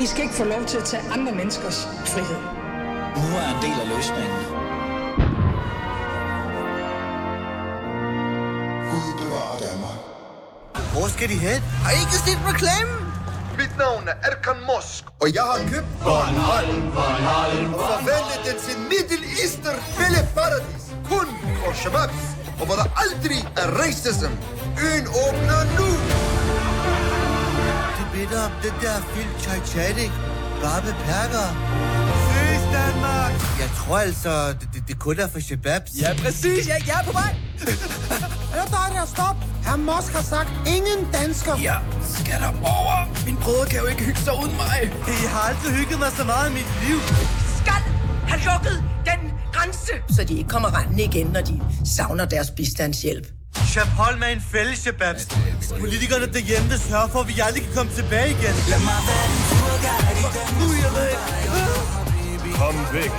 I skal ikke få lov til at tage andre menneskers frihed. Nu er en del af løsningen. Gud bevarer Danmark. Hvor skal de hen? Har I ikke set reklamen? Mit navn er Erkan Mosk, og jeg har købt Bornholm, Bornholm, og forvandlet den til Middle Eastern paradis. Kun for shababs, og hvor der aldrig er racism. Øen åbner nu. Det minder om den der film Titanic. Bare med perker. Søs Danmark! Jeg tror altså, det, det, det kun er for shababs. Ja, præcis. Jeg, jeg er på vej. Hør dig der, stop! Herr Mosk har sagt, ingen dansker. Ja, skal der over. Min brødre kan jo ikke hygge sig uden mig. Jeg har aldrig hygget mig så meget i mit liv. skal have lukket den grænse, så de ikke kommer rendende igen, når de savner deres bistandshjælp. Chapol med en fælles shababs. Politikerne derhjemme vil sørge for, at vi aldrig kan komme tilbage igen. Lad mig være din turguide i den Kom væk.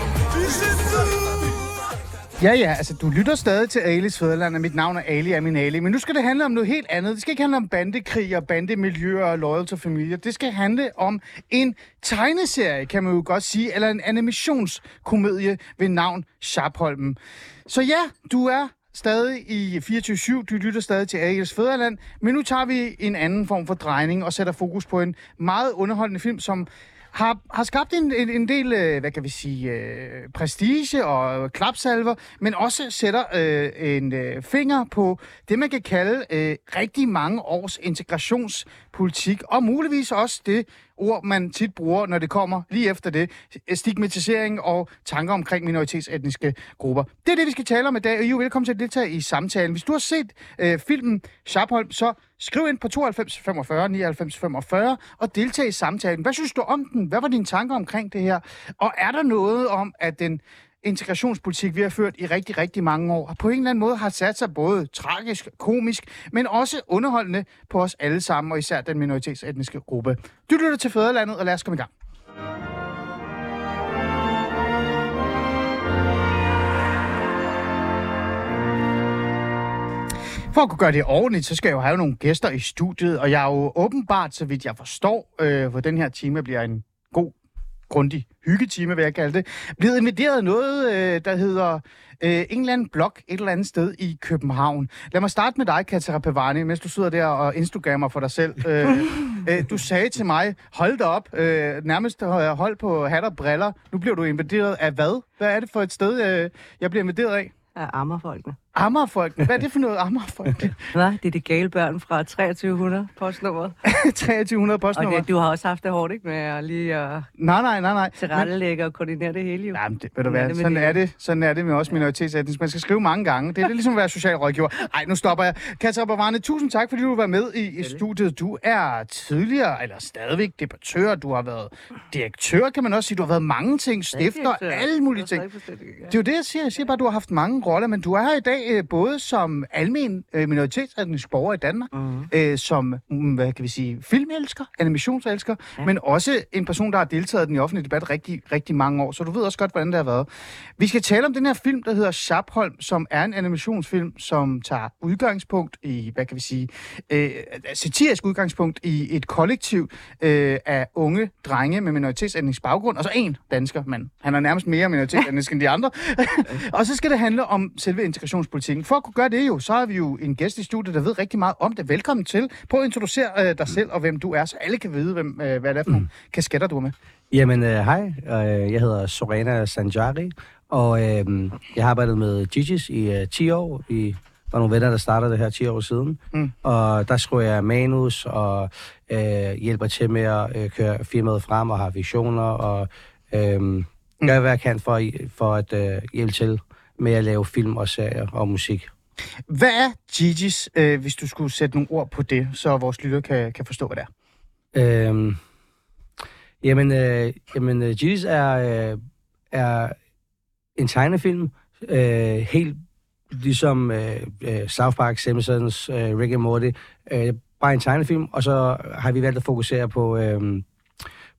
Ja, ja, altså du lytter stadig til Alis Fæderland, og mit navn er Ali Amin Ali. Men nu skal det handle om noget helt andet. Det skal ikke handle om bandekrig og bandemiljøer og loyal to familier. Det skal handle om en tegneserie, kan man jo godt sige, eller en animationskomedie ved navn Sharpholmen. Så ja, du er stadig i 24-7, du lytter stadig til Alis Fæderland, men nu tager vi en anden form for drejning og sætter fokus på en meget underholdende film, som har, har skabt en, en, en del, øh, hvad kan vi sige, øh, prestige og klapsalver, men også sætter øh, en øh, finger på det, man kan kalde øh, rigtig mange års integrationspolitik, og muligvis også det ord, man tit bruger, når det kommer lige efter det, stigmatisering og tanker omkring minoritetsetniske grupper. Det er det, vi skal tale om i dag, og I er velkommen til at deltage i samtalen. Hvis du har set øh, filmen Sharpholm, så skriv ind på 92 45 99 45 og deltag i samtalen. Hvad synes du om den? Hvad var dine tanker omkring det her? Og er der noget om, at den integrationspolitik, vi har ført i rigtig, rigtig mange år, på en eller anden måde har sat sig både tragisk, komisk, men også underholdende på os alle sammen, og især den minoritetsetniske gruppe. Du lytter til Fæderlandet, og lad os komme i gang. For at kunne gøre det ordentligt, så skal jeg jo have nogle gæster i studiet, og jeg er jo åbenbart, så vidt jeg forstår, øh, hvor den her time bliver en grundig hyggetime, vil jeg kalde det, blevet inviteret noget, øh, der hedder øh, en eller anden blog et eller andet sted i København. Lad mig starte med dig, Katja Pavani, mens du sidder der og instagrammer for dig selv. Øh, øh, du sagde til mig, hold da op, øh, nærmest hold på hat og briller. Nu bliver du inviteret af hvad? Hvad er det for et sted, øh, jeg bliver inviteret af? af Ammerfolkene. Ammerfolkene? Hvad er det for noget Ammerfolkene? Hvad? Det er de gale børn fra 2300 postnummeret. 2300 postnummer? Og det, du har også haft det hårdt, ikke? Med at lige at nej, nej, nej, nej. tilrettelægge og koordinere det hele, jo. Jamen, det, ved du hvad, sådan er det, sådan er det med også minoritetsetnisk. Man skal skrive mange gange. Det er det ligesom at være socialrådgiver. Ej, nu stopper jeg. Katja Bavane, tusind tak, fordi du var med i, i studiet. Du er tidligere, eller stadigvæk debattør. Du har været direktør, kan man også sige. Du har været mange ting, stifter, alle mulige ting. Det er jo det, jeg siger. Jeg siger bare, at du har haft mange roller, men du er her i dag øh, både som almen øh, minoritetsetnisk borger i Danmark, mm. øh, som, mm, hvad kan vi sige, filmelsker, animationselsker, ja. men også en person, der har deltaget i den offentlige debat rigtig, rigtig mange år, så du ved også godt, hvordan det har været. Vi skal tale om den her film, der hedder Sharpholm, som er en animationsfilm, som tager udgangspunkt i, hvad kan vi sige, øh, satirisk udgangspunkt i et kollektiv øh, af unge drenge med minoritetsetnisk baggrund, og så en dansker, men han er nærmest mere minoritetsetnisk end de andre. og så skal det handle om selve integrationspolitikken. For at kunne gøre det jo, så har vi jo en gæst i studiet, der ved rigtig meget om det. Velkommen til. Prøv at introducere øh, dig selv og hvem du er, så alle kan vide, hvem, øh, hvad det er for nogle kasketter, du er med. Jamen, øh, hej. Øh, jeg hedder Sorena Sanjari, og øh, jeg har arbejdet med Gigi's i øh, 10 år. Vi var nogle venner, der startede det her 10 år siden. Mm. Og der skriver jeg manus og øh, hjælper til med at øh, køre firmaet frem og har visioner og øh, gør, hvad jeg kan for, for at øh, hjælpe til med at lave film og serier og musik. Hvad er Gigi's, øh, hvis du skulle sætte nogle ord på det, så vores lytter kan, kan forstå, hvad det er? Øhm, jamen, øh, jamen øh, Gigi's er, øh, er en tegnefilm, øh, helt ligesom øh, øh South Park, Simpsons, øh, Rick and Morty. Øh, bare en tegnefilm, og så har vi valgt at fokusere på, øh,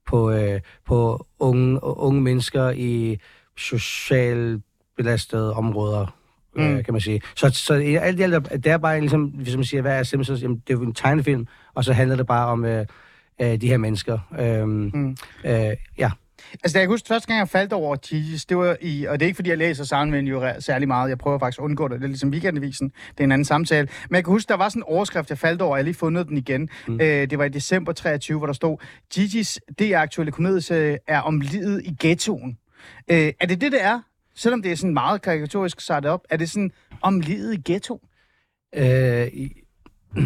på, øh, på unge, unge mennesker i social belastede områder, mm. øh, kan man sige. Så, så alt det, det er bare ligesom, hvis man siger, hvad er Simpsons? Jamen, det er jo en tegnefilm, og så handler det bare om øh, øh, de her mennesker. Øhm, mm. øh, ja. Altså, da jeg kan huske, første gang jeg faldt over Jesus, det var i, og det er ikke fordi, jeg læser Soundman jo særlig meget, jeg prøver faktisk at undgå det, det er ligesom weekendavisen, det er en anden samtale, men jeg kan huske, der var sådan en overskrift, jeg faldt over, og jeg har lige fundet den igen, mm. øh, det var i december 23, hvor der stod, Gigi's det-aktuelle komedie er om livet i ghettoen. Øh, er det det, det er? Selvom det er sådan meget karikatorisk sat op, er det sådan om livet i ghetto? Øh, i,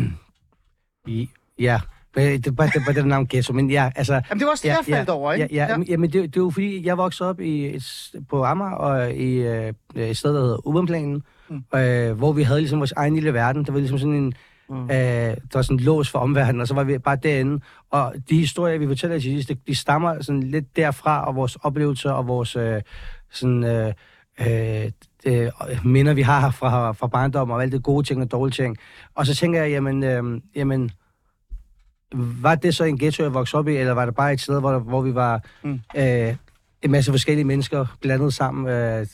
i, ja, det var det, var det navn ghetto, men ja, altså... Jamen, det var også det, ja, jeg faldt ja, over, ikke? Ja, ja, ja. Jamen, det, det var fordi, jeg voksede op i et, på Amager, og i øh, et sted, der hedder Ubenplanen, mm. øh, hvor vi havde ligesom vores egen lille verden. Det var ligesom sådan en... Mm. Øh, der var sådan en lås for omverdenen, og så var vi bare derinde. Og de historier, vi fortæller til sidst, de, de stammer sådan lidt derfra, og vores oplevelser, og vores øh, sådan... Øh, øh, det, minder, vi har fra, fra barndom, og alt det gode ting og dårlige ting. Og så tænker jeg, jamen, øh, jamen var det så en ghetto, jeg voksede op i, eller var det bare et sted, hvor, hvor vi var mm. øh, en masse forskellige mennesker blandet sammen? Øh,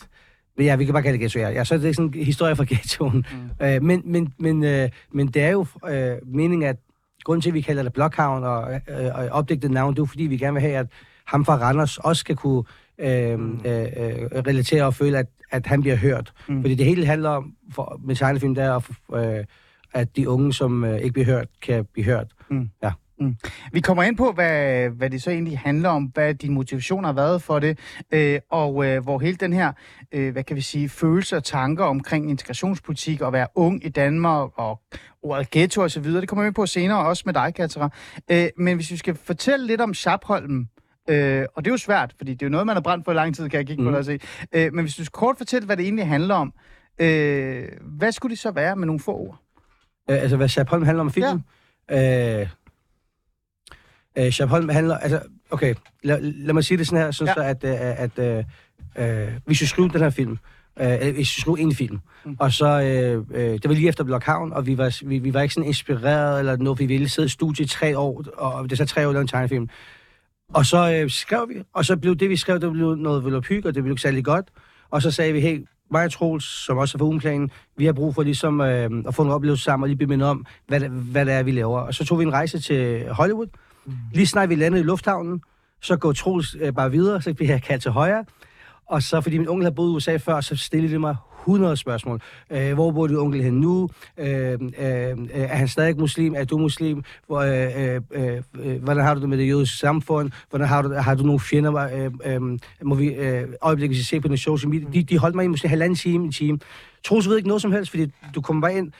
men ja, vi kan bare kalde det ghetto, ja. ja så er det sådan en historie fra ghettoen. Mm. Øh, men, men, men, øh, men det er jo øh, meningen, at grunden til, at vi kalder det Blockhavn og, øh, og opdigtet navn, det er fordi, vi gerne vil have, at ham fra Randers også skal kunne øh, mm. øh, øh, relatere og føle, at, at han bliver hørt. Mm. Fordi det hele handler om, for, med tegnefilm, der er, øh, at de unge, som øh, ikke bliver hørt, kan blive hørt. Mm. Ja. Mm. Vi kommer ind på, hvad, hvad det så egentlig handler om, hvad din motivation har været for det, øh, og øh, hvor hele den her, øh, hvad kan vi sige, følelser og tanker omkring integrationspolitik og være ung i Danmark og ordet ghetto og så videre, det kommer vi ind på senere, også med dig, Katara. Øh, men hvis vi skal fortælle lidt om Schapholm, Øh, og det er jo svært, fordi det er jo noget, man har brændt for i lang tid, kan jeg kigge mm. på dig og se. Øh, men hvis du kort fortælle, hvad det egentlig handler om, øh, hvad skulle det så være med nogle få ord? Øh, altså, hvad Schapholm handler om filmen? Ja. Øh, øh, handler... Altså, okay, lad, lad mig sige det sådan her, sådan ja. så at, at, at øh, øh, vi skulle skrive den her film, øh, vi skulle en film, mm. og så, øh, øh, det var lige efter Blockhavn, og vi var, vi, vi var ikke sådan inspireret eller noget, vi ville sidde i studiet i tre år, og det så tre år lavede en tegnefilm. Og så øh, skrev vi, og så blev det, vi skrev, det blev noget volapyk, og det blev ikke særlig godt. Og så sagde vi, hey, mig og Troels, som også er for ugenplanen, vi har brug for ligesom øh, at få en oplevelse sammen og lige blive mindet om, hvad, hvad det er, vi laver. Og så tog vi en rejse til Hollywood. Mm. Lige snart vi landede i lufthavnen, så går Troels øh, bare videre, så bliver jeg kaldt til højre. Og så, fordi min onkel havde boet i USA før, så stillede de mig 100 spørgsmål. Øh, hvor bor din onkel hen nu? Øh, øh, øh, er han stadig muslim? Er du muslim? Hvor, øh, øh, øh, hvordan har du det med det jødiske samfund? Hvordan har du, har du nogle fjender? Øh, øh, må vi øh, øjeblikket se på den social media? De, de holdt mig i måske halvanden time, en time. Troels ved ikke noget som helst, fordi du kommer bare ind.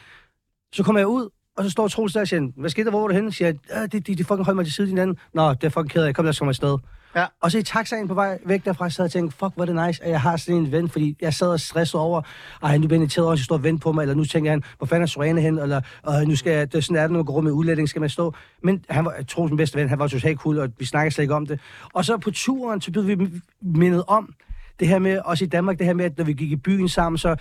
Så kommer jeg ud, og så står Troels der og siger, hvad skete der, hvor var du henne? siger jeg, de, de, de fucking holdt mig til side din anden. Nå, det er fucking ked af, kom lad os komme afsted. Ja. Og så i taxaen på vej væk derfra, så sad jeg og tænkte, fuck, hvor er det nice, at jeg har sådan en ven, fordi jeg sad og stressede over, ej, nu bliver irriteret også, at står og vente på mig, eller nu tænker han, hvor fanden er Sorene hen, eller øh, nu skal jeg, det er sådan er det, når man går med udlænding, skal man stå. Men han var, Troels, min bedste ven, han var totalt cool, og vi snakkede slet ikke om det. Og så på turen, så blev vi mindet om, det her med, også i Danmark, det her med, at når vi gik i byen sammen, så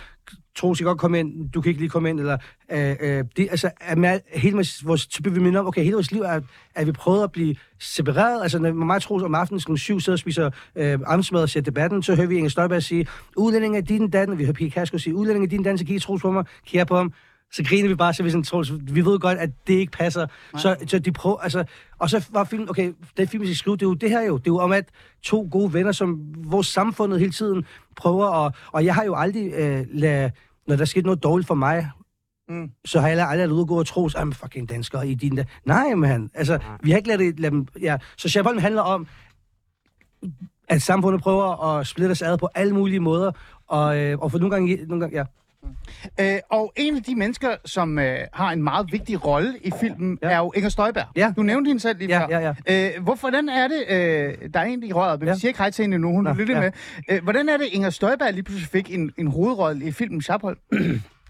Troels, jeg godt komme ind, du kan ikke lige komme ind, eller øh, øh, det, altså, er med, hele vores, så bliver vi mindet om, okay, hele vores liv er, at vi prøvede at blive separeret, altså når mig Troels om aftenen skal syv sidder og spiser øh, amtsmad og ser debatten, så hører vi Inger Støjberg sige, udlændinge af din dan, og vi hører Pia Kasko sige, udlændinge af din dan, så kigger Troels på mig, kigger på ham, så griner vi bare, så vi sådan, Troels, vi ved godt, at det ikke passer. Så, så de prøver, altså, og så var filmen, okay, det film, vi skal skrive, det er jo det her jo, det er jo om, at to gode venner, som vores samfundet hele tiden prøver, at, og jeg har jo aldrig øh, lade, når der skete noget dårligt for mig, Mm. Så har jeg aldrig ladet gå og tro, at fucking dansker i din der. Nej, man. Altså, Nej. vi har ikke ladet, lade dem... Ja. Så Chabollen handler om, at samfundet prøver at splitte os ad på alle mulige måder. Og, øh, og for nogle gange... Nogle gange ja. Øh, og en af de mennesker, som øh, har en meget vigtig rolle i filmen, ja. er jo Inger Støjberg. Ja. Du nævnte hende selv lige ja, før. Ja, ja. Øh, hvordan er det, øh, der er en i røret, men ja. vi siger ikke hej til hende nu, hun lytter ja. med. Øh, hvordan er det, Inger Støjberg lige pludselig fik en, en hovedrolle i filmen Sharphold?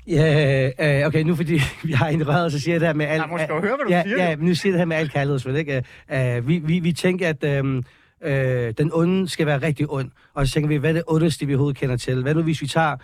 Ja, øh, okay, nu fordi vi har en røret, så siger jeg det her med alt... Ja, måske høre, hvad du ja, siger. Ja, men nu siger jeg det her med alt kærlighed, ikke? Uh, vi, vi, vi tænker, at øh, øh, den onde skal være rigtig ond, og så tænker vi, hvad er det ondeste, vi overhovedet kender til? Hvad nu, hvis vi tager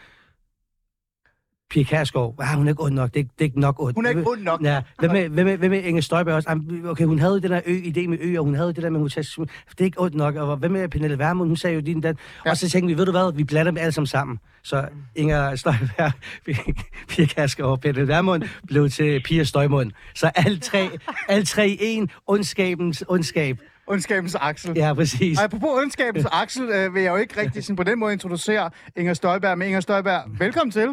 Pia Kærsgaard, ah, hun er ikke ond nok, det er, ikke- det er ikke nok ond. Hun er ikke ond nok. Ja, hvad med, hvad med, hvad med Inger Støjberg også? Okay, hun havde den der ø, idé med ø, og hun havde det der med, hun sagde, det er ikke ondt nok. Og hvad med Pernille Vermund, hun sagde jo din den. Ja. Og så tænkte vi, ved du hvad, vi blander dem alle sammen sammen. Så Inger Støjberg, Pia Kærsgaard og Pernille Vermund blev til Pia Støjmund. Så alle tre, alle tre i en, ondskabens ondskab. Ondskabens Axel. Ja, præcis. Og apropos ondskabens Axel, øh, vil jeg jo ikke rigtig sådan, på den måde introducere Inger Støjberg. Men Inger Støjberg, velkommen til.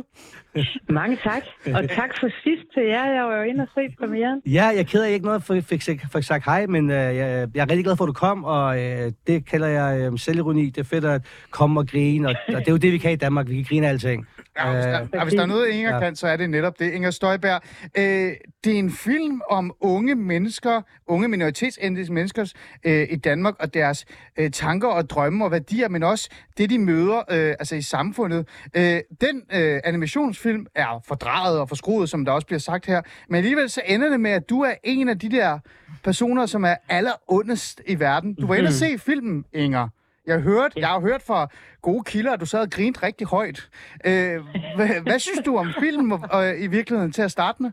Mange tak. Og tak for sidst til jer. Jeg var jo inde og se premieren. Ja, jeg er ked af, at jeg ikke noget for, fik, fik, fik sagt hej, men øh, jeg, jeg er rigtig glad for, at du kom, og øh, det kalder jeg øh, selvironi. Det er fedt at komme og grine, og, og det er jo det, vi kan i Danmark. Vi kan grine af alting. Ja, hvis, der, og hvis der er noget, Inger ja. kan, så er det netop det. Inger Støjberg, øh, det er en film om unge mennesker, unge minoritetsetniske mennesker øh, i Danmark, og deres øh, tanker og drømme og værdier, men også det, de møder øh, altså i samfundet. Øh, den øh, animationsfilm er fordrejet og forskruet, som der også bliver sagt her, men alligevel så ender det med, at du er en af de der personer, som er allerundest i verden. Du var inde og se filmen, Inger. Jeg, hørte, jeg har hørt fra gode kilder, at du sad og grinte rigtig højt. Øh, hvad, hvad synes du om filmen og, øh, i virkeligheden til at starte med?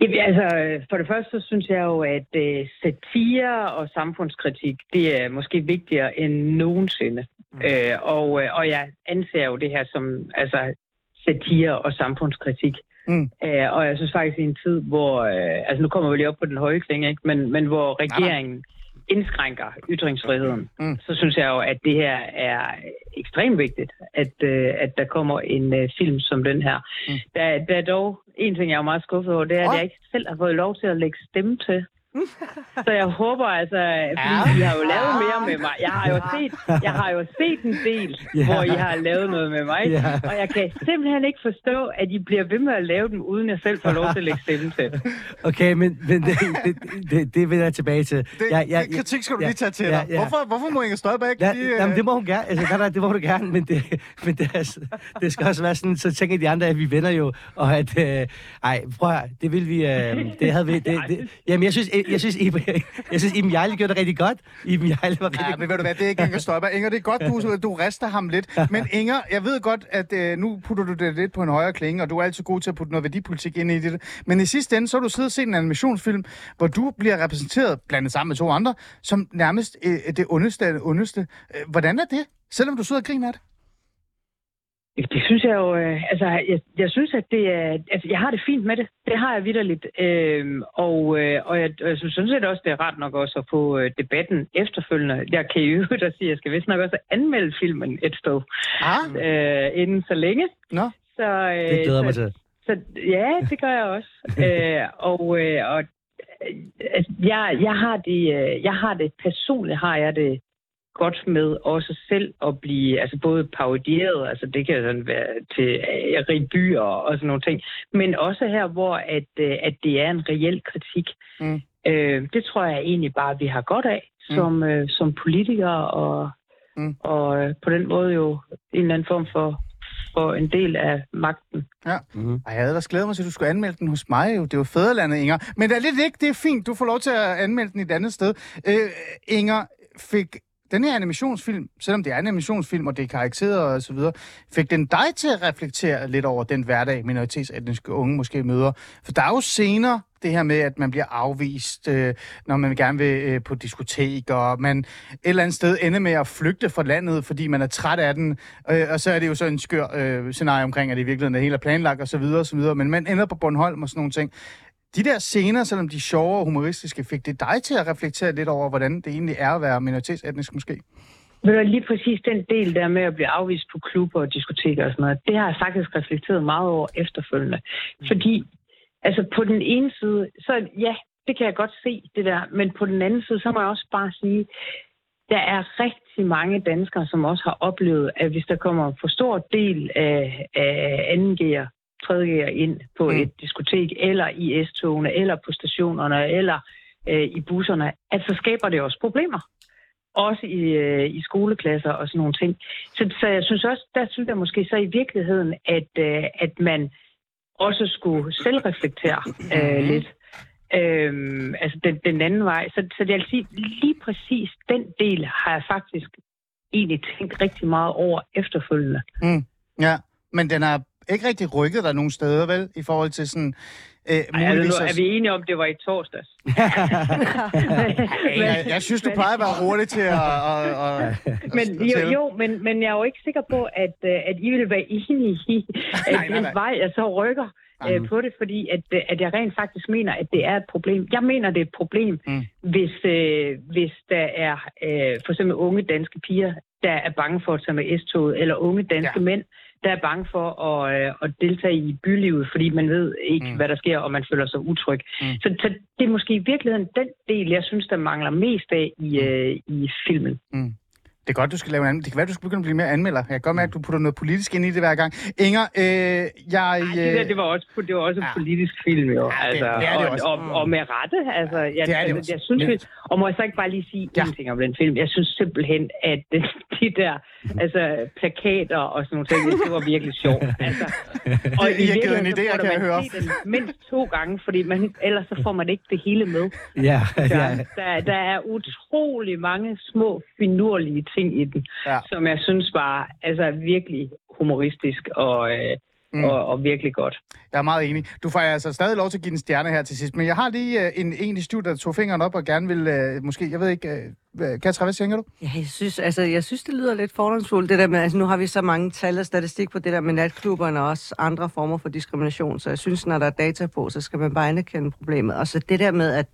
Jamen, altså, for det første, så synes jeg jo, at øh, satire og samfundskritik, det er måske vigtigere end nogensinde. Mm. Øh, og, øh, og jeg anser jo det her som altså, satire og samfundskritik. Mm. Øh, og jeg synes faktisk, i en tid, hvor... Øh, altså, nu kommer vi lige op på den høje klinge, ikke? Men, men hvor regeringen indskrænker ytringsfriheden, Mm. så synes jeg jo, at det her er ekstremt vigtigt, at, øh, at der kommer en øh, film som den her. Mm. Der, der er dog en ting, jeg er meget skuffet over, det er, at jeg ikke selv har fået lov til at lægge stemme til. Så jeg håber altså, fordi Ja. I har jo lavet mere med mig. Jeg har jo set, jeg har jo set en del, Ja. hvor I har lavet noget med mig. Ja. Og jeg kan simpelthen ikke forstå, at I bliver ved med at lave dem, uden jeg selv får lov til at lægge stemme til. Okay, men, men det, det, det, det vil jeg tilbage til. Det, ja, ja, det kritik skal du lige tage til ja, dig. ja. Hvorfor, hvorfor må Inger Støjberg ikke Ja, lige... øh, jamen, det må hun gerne. Altså, nej, det må du gerne, men det, men det, er, det skal også være sådan, så tænker de andre, at vi venner jo, og at, øh, ej, prøv at det vil vi, øh, det havde vi, det, det, jamen, jeg synes, jeg, jeg synes, Iben, jeg synes, Iben Jejle gjorde det rigtig godt. Iben Jejle var rigtig Ja, men ved du hvad, det er ikke Inger Støjberg. Inger, det er godt, du, du rester ham lidt. Men Inger, jeg ved godt, at øh, nu putter du det lidt på en højere klinge, og du er altid god til at putte noget værdipolitik ind i det. Men i sidste ende, så har du siddet og set en animationsfilm, hvor du bliver repræsenteret, blandet sammen med to andre, som nærmest øh, det ondeste af det ondeste. Øh, hvordan er det, selvom du sidder og griner af det? Det synes jeg jo, øh, altså jeg, jeg synes, at det er, altså jeg har det fint med det. Det har jeg vidderligt. Øhm, og, øh, og jeg, og jeg synes sådan set også, det er rart nok også at få øh, debatten efterfølgende. Jeg kan jo da sige, at jeg skal vist nok også anmelde filmen et sted. Ah, Øh, inden så længe. Nå. Så, øh, Det glæder så, mig til. Så, ja, det gør jeg også. øh, og øh, og øh, altså, jeg, jeg, har det, øh, jeg har det personligt, har jeg det godt med også selv at blive altså både parodieret, altså det kan sådan være til øh, revyer og sådan nogle ting, men også her, hvor at, øh, at det er en reel kritik. Mm. Øh, det tror jeg egentlig bare, vi har godt af som, øh, som politikere og, Mm. og øh, på den måde jo en eller anden form for, for en del af magten. Ja. Mhm. Ej, jeg havde ellers glædet mig til, at du skulle anmelde den hos mig. Jo. Det er jo fædrelandet, Inger. Men det er lidt ikke. Det er fint. Du får lov til at anmelde den et andet sted. Øh, Inger, fik den her animationsfilm, selvom det er en animationsfilm, og det er karakteret og så videre, fik den dig til at reflektere lidt over den hverdag, minoritetsetniske unge måske møder? For der er jo senere det her med, at man bliver afvist, øh, når man gerne vil øh, på diskotek, og man et eller andet sted ender med at flygte fra landet, fordi man er træt af den, øh, og så er det jo så en skør øh, scenarie omkring, at det i virkeligheden er helt er planlagt og så videre og så videre, men man ender på Bornholm og sådan nogle ting. De der scener, selvom de er sjove og humoristiske, fik det dig til at reflektere lidt over, hvordan det egentlig er at være minoritetsetnisk måske? Men du, lige præcis den del der med at blive afvist på klubber og diskoteker og sådan noget, det har jeg faktisk reflekteret meget over efterfølgende. Fordi, altså på den ene side, så ja, det kan jeg godt se, det der, men på den anden side, så må jeg også bare sige, der er rigtig mange danskere, som også har oplevet, at hvis der kommer en for stor del af, af 2G'er, 3G'er ind på Mm. et diskotek, eller i S-togene, eller på stationerne, eller øh, i busserne, at så skaber det også problemer. Også i, øh, i skoleklasser og sådan nogle ting. Så, så jeg synes også, der synes jeg måske så i virkeligheden, at, øh, at man også skulle selvreflektere øh, lidt. Øhm, altså den, den anden vej. Så, så det vil sige, lige præcis den del har jeg faktisk egentlig tænkt rigtig meget over efterfølgende. Mm. Ja, men den er ikke rigtig rykket dig nogen steder, vel? I forhold til sådan... Øh, Ej, er, at- er vi enige om, det var i torsdags? Ej, jeg, jeg synes, du plejer at være hurtig til at... at, at, at Men jo, fortælle. jo men, men jeg er jo ikke sikker på, at, øh, at I vil være enige i, at Nej, nej. vej, jeg så rykker øh, Mhm. på det, fordi at, øh, at jeg rent faktisk mener, at det er et problem. Jeg mener, det er et problem, Mm. hvis, øh, hvis der er øh, for eksempel unge danske piger, der er bange for at tage med S-toget, eller unge danske Ja. mænd, der er bange for at, øh, at deltage i bylivet, fordi man ved ikke, Mm. mm. hvad der sker, og man føler sig utryg. Mm. Mm. Så, så det er måske i virkeligheden den del, jeg synes, der mangler mest af i, øh, i filmen. Det er godt, du skal lave en anmeldelse. Det kan være, du skal begynde at blive mere anmelder. Jeg kan godt mærke, at du putter noget politisk ind i det hver gang. Inger, øh, jeg... Ej, det, der, det var også, det var også en Ja. politisk film, jo. Ja, det- altså, det er det og, også. Og, og, med rette. Altså, jeg, Det er det altså, også. jeg synes, vi, og må jeg så ikke bare lige sige Ja. ja. en ting om den film? Jeg synes simpelthen, at de der altså, plakater og sådan nogle ting, det var virkelig sjovt. Altså, og I har givet en idé, burde kan jeg man høre. den mindst to gange, fordi man, ellers så får man ikke det hele med. Ja, ja. Der, der er utrolig mange små, finurlige ting i den, Ja. som jeg synes var altså, virkelig humoristisk og, øh, Mm. og, og virkelig godt. Jeg er meget enig. Du får altså stadig lov til at give den stjerne her til sidst. Men jeg har lige øh, en, en i studiet, der tog fingeren op og gerne vil... Øh, måske, jeg ved ikke... Øh, Katja, hvad tænker du? Ja, jeg synes, altså, jeg synes, det lyder lidt fordomsfuldt, det der med, altså nu har vi så mange tal og statistik på det der med natklubberne og også andre former for diskrimination, så jeg synes, når der er data på, så skal man bare anerkende problemet. Og så det der med, at,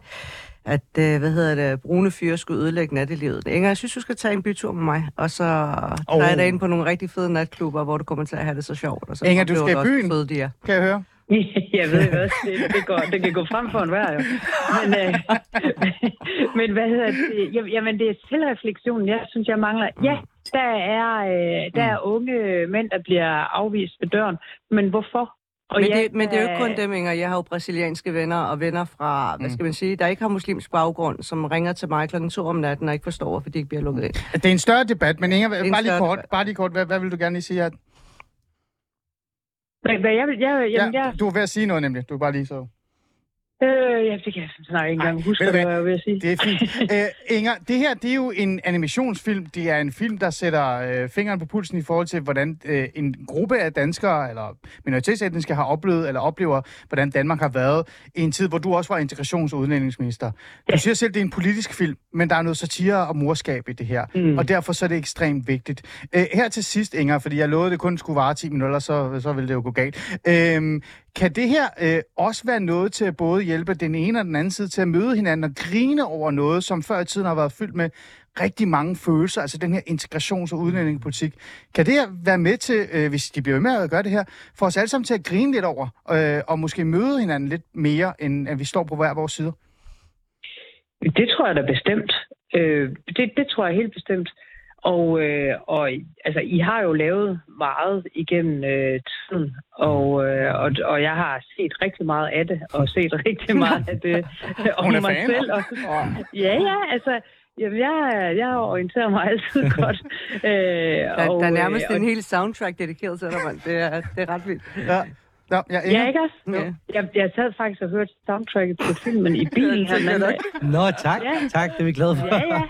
at øh, hvad hedder det, brune fyre skulle ødelægge nattelivet. Inger, jeg synes, du skal tage en bytur med mig, og så tager Åh. jeg dig ind på nogle rigtig fede natklubber, hvor du kommer til at have det så sjovt. Og så Inger, du skal i også, byen. fede de er. Kan jeg høre? jeg ved hvad, det, det, går, det kan gå frem for en hver, jo. Men, øh, men hvad hedder det? Jamen, Jamen, det er selvreflektionen, jeg synes, jeg mangler. Ja, der er, øh, der er unge mænd, der bliver afvist ved døren. Men hvorfor? Og Men, ja, det, men det er jo ikke kun dem, Inger. Jeg har jo brasilianske venner og venner fra, hvad skal man sige, der ikke har muslimsk baggrund, som ringer til mig klokken to om natten og ikke forstår, hvorfor de ikke bliver lukket ind. Det er en større debat, men Inger, bare lige kort, debat. bare lige kort. Hvad, hvad vil du gerne lige sige her? Hvad, hvad jeg vil, jeg, jamen, Ja, jeg, du er ved at sige noget nemlig. Du er bare lige så... øh, ja, det kan jeg snart ikke engang huske, ved du hvad jeg at sige. Det er fint. Æ, Inger, det her det er jo en animationsfilm. Det er en film, der sætter øh, fingeren på pulsen i forhold til, hvordan øh, en gruppe af danskere eller minoritetsetniske har oplevet eller oplever, hvordan Danmark har været i en tid, hvor du også var integrations- og udlændingsminister. Du siger selv, det er en politisk film, men der er noget satire og morskab i det her, mm. og derfor så er det ekstremt vigtigt. Æ, her til sidst, Inger, fordi jeg lovede, det kun skulle vare 10 minutter, så, så ville det jo gå galt. Øhm, kan det her øh, også være noget til at både hjælpe den ene og den anden side til at møde hinanden og grine over noget, som før i tiden har været fyldt med rigtig mange følelser, altså den her integrations- og udlændingepolitik. Kan det her være med til, øh, hvis de bliver ved med at gøre det her, for os alle sammen til at grine lidt over, øh, og måske møde hinanden lidt mere, end at vi står på hver vores side? Det tror jeg da bestemt. Øh, det, det tror jeg helt bestemt. Og, øh, og altså, I har jo lavet meget igennem øh, tiden, og, øh, og, og jeg har set rigtig meget af det, og set rigtig meget af det om Hun er mig fan. selv. Og, ja, ja, altså, jamen, jeg, jeg orienterer mig altid godt. Øh, Der, og, der er nærmest øh, en hel soundtrack dedikeret til dig, mand. Det er, det er ret vildt. Ja. Ja, ja, Inger? Ja, ikke også? Ja. Jeg, jeg sad faktisk og hørte soundtracket til filmen i bilen her den anden dag. Nå, tak. Ja. Tak, det er vi glade for. Ja, ja.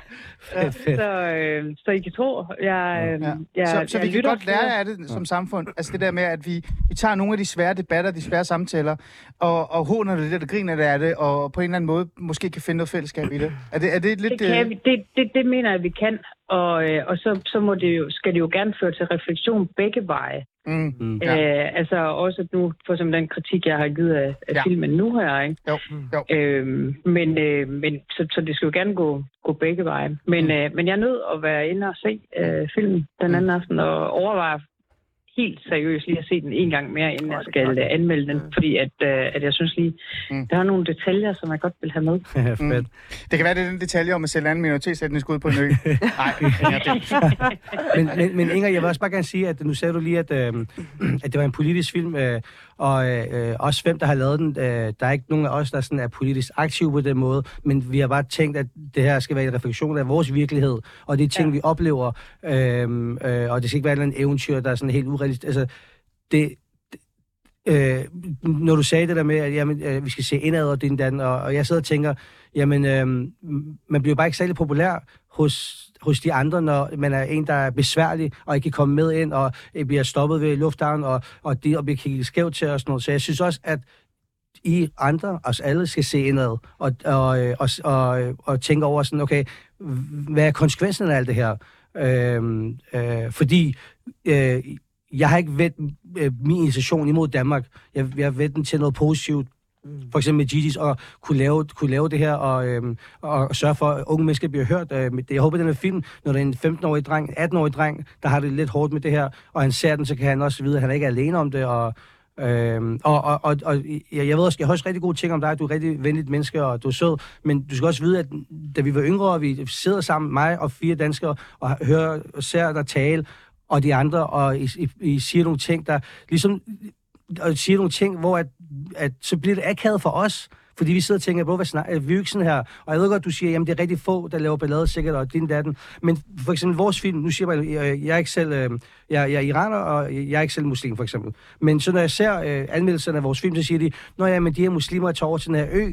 Fedt. Så, øh, så I kan tro, jeg, Ja. ja. jeg, så så jeg vi kan godt lære af det som samfund. Altså det der med, at vi, vi tager nogle af de svære debatter, de svære samtaler, og, og håner det lidt og griner det af det, og på en eller anden måde måske kan finde noget fællesskab i det. Er det, er det lidt... Det, kan øh, vi, det, det, det mener jeg, vi kan. Og, øh, og så, så må det jo, skal det jo gerne føre til refleksion begge veje. Mm, Mm. Ja. Ja. Øh, altså også nu, for som den kritik, jeg har givet af, af Ja. ja. filmen nu her. Ikke? jo, jo. Øhm, men øh, men så, så det skal jo gerne gå, gå begge veje. Men, øh, men jeg er nødt at være inde og se øh, filmen den anden aften, og overveje helt seriøst lige at se den en gang mere, inden jeg skal øh, anmelde den. Fordi at, øh, at jeg synes lige, Mm. mm. der er nogle detaljer, som jeg godt vil have med. Fedt. Det kan være, det er den detalje om at sælge anden minoritetsetnisk ud på en ø. Nej, men, men, men Inger, jeg vil også bare gerne sige, at nu sagde du lige, at, øh, at det var en politisk film, øh, og øh, også hvem, der har lavet den. Øh, der er ikke nogen af os, der sådan er politisk aktive på den måde, men vi har bare tænkt, at det her skal være en refleksion af vores virkelighed, og de ting, ja. vi oplever, øh, øh, og det skal ikke være andet eventyr, der er sådan helt urealistisk. Altså, det, øh, når du sagde det der med, at jamen, øh, vi skal se indad og din dan, og, og jeg sidder og tænker, jamen, øh, man bliver bare ikke særlig populær hos, hos de andre, når man er en, der er besværlig og ikke kan komme med ind, og øh, bliver stoppet ved lufthavnen, og, og, de, og bliver kigget skævt til og sådan noget. Så jeg synes også, at I andre, os alle, skal se indad og, og, øh, og, og, og tænke over sådan, okay, hvad er konsekvensen af alt det her? Øhm, øh, fordi øh, jeg har ikke vendt øh, min initiation imod Danmark. Jeg, jeg har vendt den til noget positivt. For eksempel med Gigi's, og kunne lave, kunne lave det her, og, øhm, og sørge for, at unge mennesker bliver hørt. Øh, med det. Jeg håber, den her film, når der er en 15-årig dreng, 18-årig dreng, der har det lidt hårdt med det her, og han ser den, så kan han også vide, at han ikke er alene om det, og, Øhm, og, og, og, og jeg, jeg ved også, jeg har også rigtig gode ting om dig, du er rigtig venligt menneske, og du er sød, men du skal også vide, at da vi var yngre, og vi sidder sammen, mig og fire danskere, og hører og ser dig tale, og de andre, og I, I, I siger nogle ting, der ligesom og siger nogle ting, hvor at, at, så bliver det akavet for os, fordi vi sidder og tænker, hvor hvad snakker vi er jo ikke sådan her. Og jeg ved godt, du siger, jamen det er rigtig få, der laver ballade sikkert, og din datten. Men for eksempel vores film, nu siger jeg, jeg, jeg er ikke selv, øh, jeg, jeg er iraner, og jeg er ikke selv muslim for eksempel. Men så når jeg ser øh, anmeldelserne af vores film, så siger de, nå ja, men de her muslimer tager over til den her ø.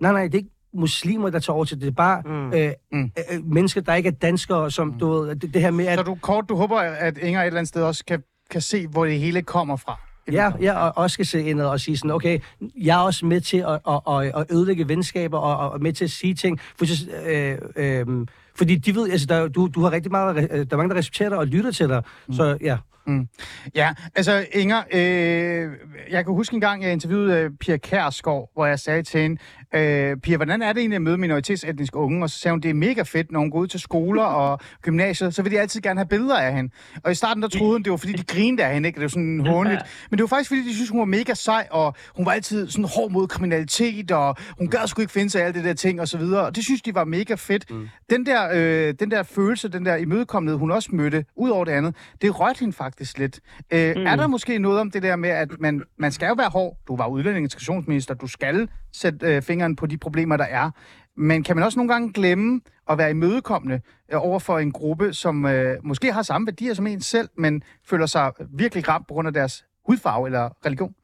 Nej, nej, det er ikke muslimer, der tager over til det. Det er bare mm. Øh, mm. Øh, mennesker, der ikke er danskere, som mm. du ved, det, det her med at... Så du kort, du håber, at Inger et eller andet sted også kan, kan se, hvor det hele kommer fra? Ja, ja, og også skal se indad og sige sådan, okay, jeg er også med til at, at, at, at ødelægge venskaber og, og med til at sige ting. For, øh, øh, fordi de ved, altså, der, du, du har rigtig meget, der er mange, der respekterer dig og lytter til dig. Mm. Så ja. Mm. Ja, altså Inger, øh, jeg kan huske en gang, jeg interviewede øh, Pia Kærsgaard, hvor jeg sagde til hende, øh, Pia, hvordan er det egentlig at møde minoritetsetniske unge? Og så sagde hun, det er mega fedt, når hun går ud til skoler og gymnasier, så vil de altid gerne have billeder af hende. Og i starten der troede hun, det var fordi, de grinede af hende, ikke? Det var sådan håndligt. Men det var faktisk fordi, de synes, hun var mega sej, og hun var altid sådan hård mod kriminalitet, og hun gad sgu ikke finde sig af alt det der ting og så videre. Og det synes de var mega fedt. Mm. Den, der, øh, den der følelse, den der imødekommenhed, hun også mødte, ud over det andet, det rørte hende faktisk lidt. Øh, mm. Er der måske noget om det der med, at man, man skal jo være hård? Du var udlænding integrationsminister, du skal sætte øh, fingeren på de problemer, der er. Men kan man også nogle gange glemme at være imødekommende øh, over for en gruppe, som øh, måske har samme værdier som en selv, men føler sig virkelig ramt på grund af deres hudfarve eller religion?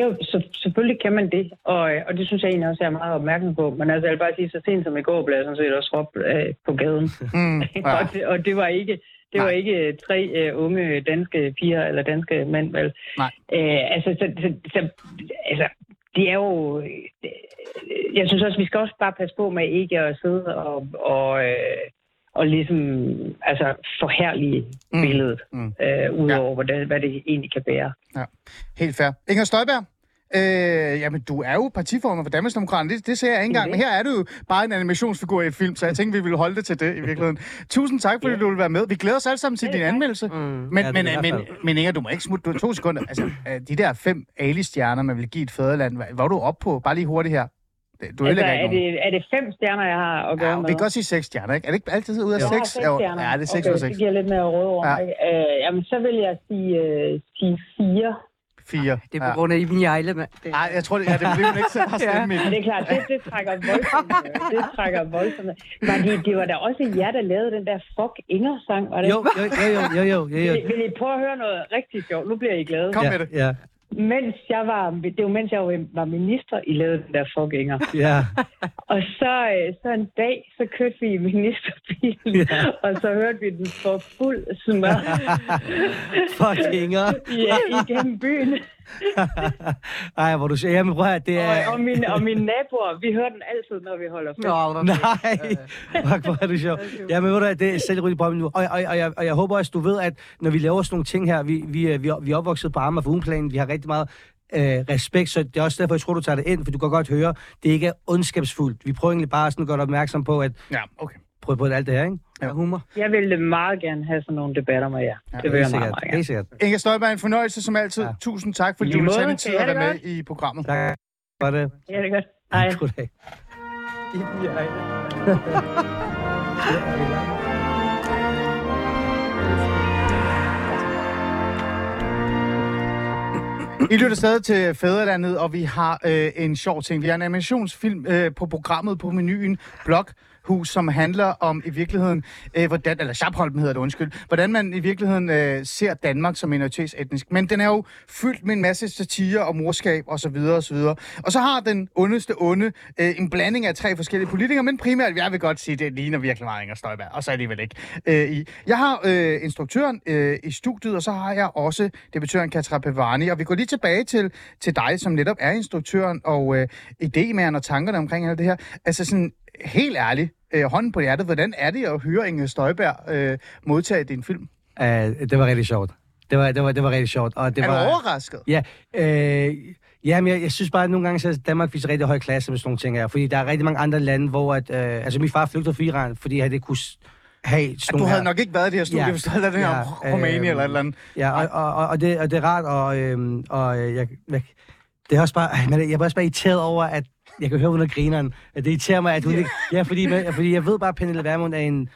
Jo, så, selvfølgelig kan man det, og, og det synes jeg egentlig også, jeg er meget opmærksom på. Men altså, jeg vil bare sige, så sent som i går blev jeg sådan set også råbt øh, på gaden. Mm, ja. og, det, og det var ikke det var ikke tre uh, unge danske piger eller danske mænd, vel? Nej. Uh, altså, så, så, så, altså, det er jo... Øh, jeg synes også, vi skal også bare passe på med ikke at sidde og, og, øh, og ligesom altså, forhærlige mm. billedet, mm. øh, udover ja. hvad, det, hvad det egentlig kan bære. Ja, helt fair. Inger Støjberg, Øh, jamen, du er jo partiformer for Danmarksdemokraterne. Det, det ser jeg ikke engang. Men her er du jo bare en animationsfigur i et film, så jeg tænkte, vi ville holde det til det i virkeligheden. Tusind tak, fordi ja. du vil være med. Vi glæder os alle sammen til din anmeldelse. Mm. Men, ja, men, men, men Inger, du må ikke smutte. Du to sekunder. Altså, de der fem Ali-stjerner, man vil give et fædreland, hvad var du op på? Bare lige hurtigt her. Du altså, er, det, er det fem stjerner, jeg har at gøre ja, med? vi kan godt sige seks stjerner, ikke? Er det ikke altid ud af jo. seks? stjerner. Ja, det er seks okay, ud af seks. det giver lidt mere råd over. Ja. Øh, jamen, så vil jeg sige, uh, sige fire. Fire. Det er på grund af Iben Jejle, mand. Nej, jeg tror, det, ja, det bliver hun ikke selv stemme ja. Det er klart, det, det trækker voldsomt. det trækker voldsomt. Men det, det var da også jer, der lavede den der Fuck Inger-sang, var det? Jo, jo, jo, jo, jo, jo, jo. Vil, vil I prøve at høre noget rigtig sjovt? Nu bliver I glade. Kom med det. Ja mens jeg var, det var mens jeg var minister, I lavede den der fuckinger. Ja. og så, øh, så en dag, så kørte vi i ministerbilen, ja. og så hørte vi den for fuld smør. fuckinger. ja, igennem byen. Ej, hvor du siger, jamen prøv at det er... Og, og, mine, og mine naboer, vi hører den altid, når vi holder fest. Nå, Nej, fuck, hvor er du sjov. Jamen ved du det er selvrydigt på nu. Og, og, og, jeg, og jeg håber også, du ved, at når vi laver sådan nogle ting her, vi, vi, vi, vi er opvokset på Amager for ugenplanen, vi har rigtig meget øh, respekt, så det er også derfor, jeg tror, du tager det ind, for du kan godt høre, det ikke er ondskabsfuldt. Vi prøver egentlig bare sådan at gøre opmærksom på, at ja, okay. Prøv på alt det her, ikke? Ja, humor. Jeg ville meget gerne have sådan nogle debatter med jer. Ja, det vil jeg meget, meget gerne. sikkert. Inger Støjberg, en fornøjelse som altid. Ja. Tusind tak, fordi du ville tage din tid at være med i programmet. Tak for det. Ja, det er godt. Hej. Goddag. I lytter stadig til Fædrelandet, og vi har øh, en sjov ting. Vi har en animationsfilm øh, på programmet på menuen. Blok hus, som handler om i virkeligheden, øh, hvordan, eller Schapholm hedder det, undskyld, hvordan man i virkeligheden øh, ser Danmark som minoritetsetnisk. Men den er jo fyldt med en masse satire og morskab og så videre og så videre. Og så har den ondeste onde øh, en blanding af tre forskellige politikere, men primært, jeg vil godt sige, det ligner virkelig meget Inger Støjberg, og så alligevel ikke. Øh, i. Jeg har øh, instruktøren øh, i studiet, og så har jeg også debattøren Katra Pevani, og vi går lige tilbage til, til dig, som netop er instruktøren og øh, idémæren og tankerne omkring alt det her. Altså sådan, helt ærligt, øh, hånden på hjertet, hvordan er det at høre Inger Støjberg øh, modtage din film? Uh, det var rigtig sjovt. Det var, det var, det var rigtig sjovt. Og det er var, du overrasket? Ja, øh, ja men jeg, jeg synes bare, at nogle gange så Danmark viser rigtig høj klasse med sådan nogle ting her. Fordi der er rigtig mange andre lande, hvor at, øh, altså min far flygtede fra Iran, fordi han ikke kunne have sådan At du havde her- nok ikke været i det her studie, Ja. hvis du havde lavet det her om Rumænien eller et eller andet. Ja, og, og, og, og, det, og det er rart, og, øhm, og øh, jeg, jeg, det er også bare, men jeg er også bare irriteret over, at jeg kan høre, hun er grineren. Det irriterer mig, at hun ikke... Ja, fordi, fordi jeg ved bare, at Pernille Vermund er en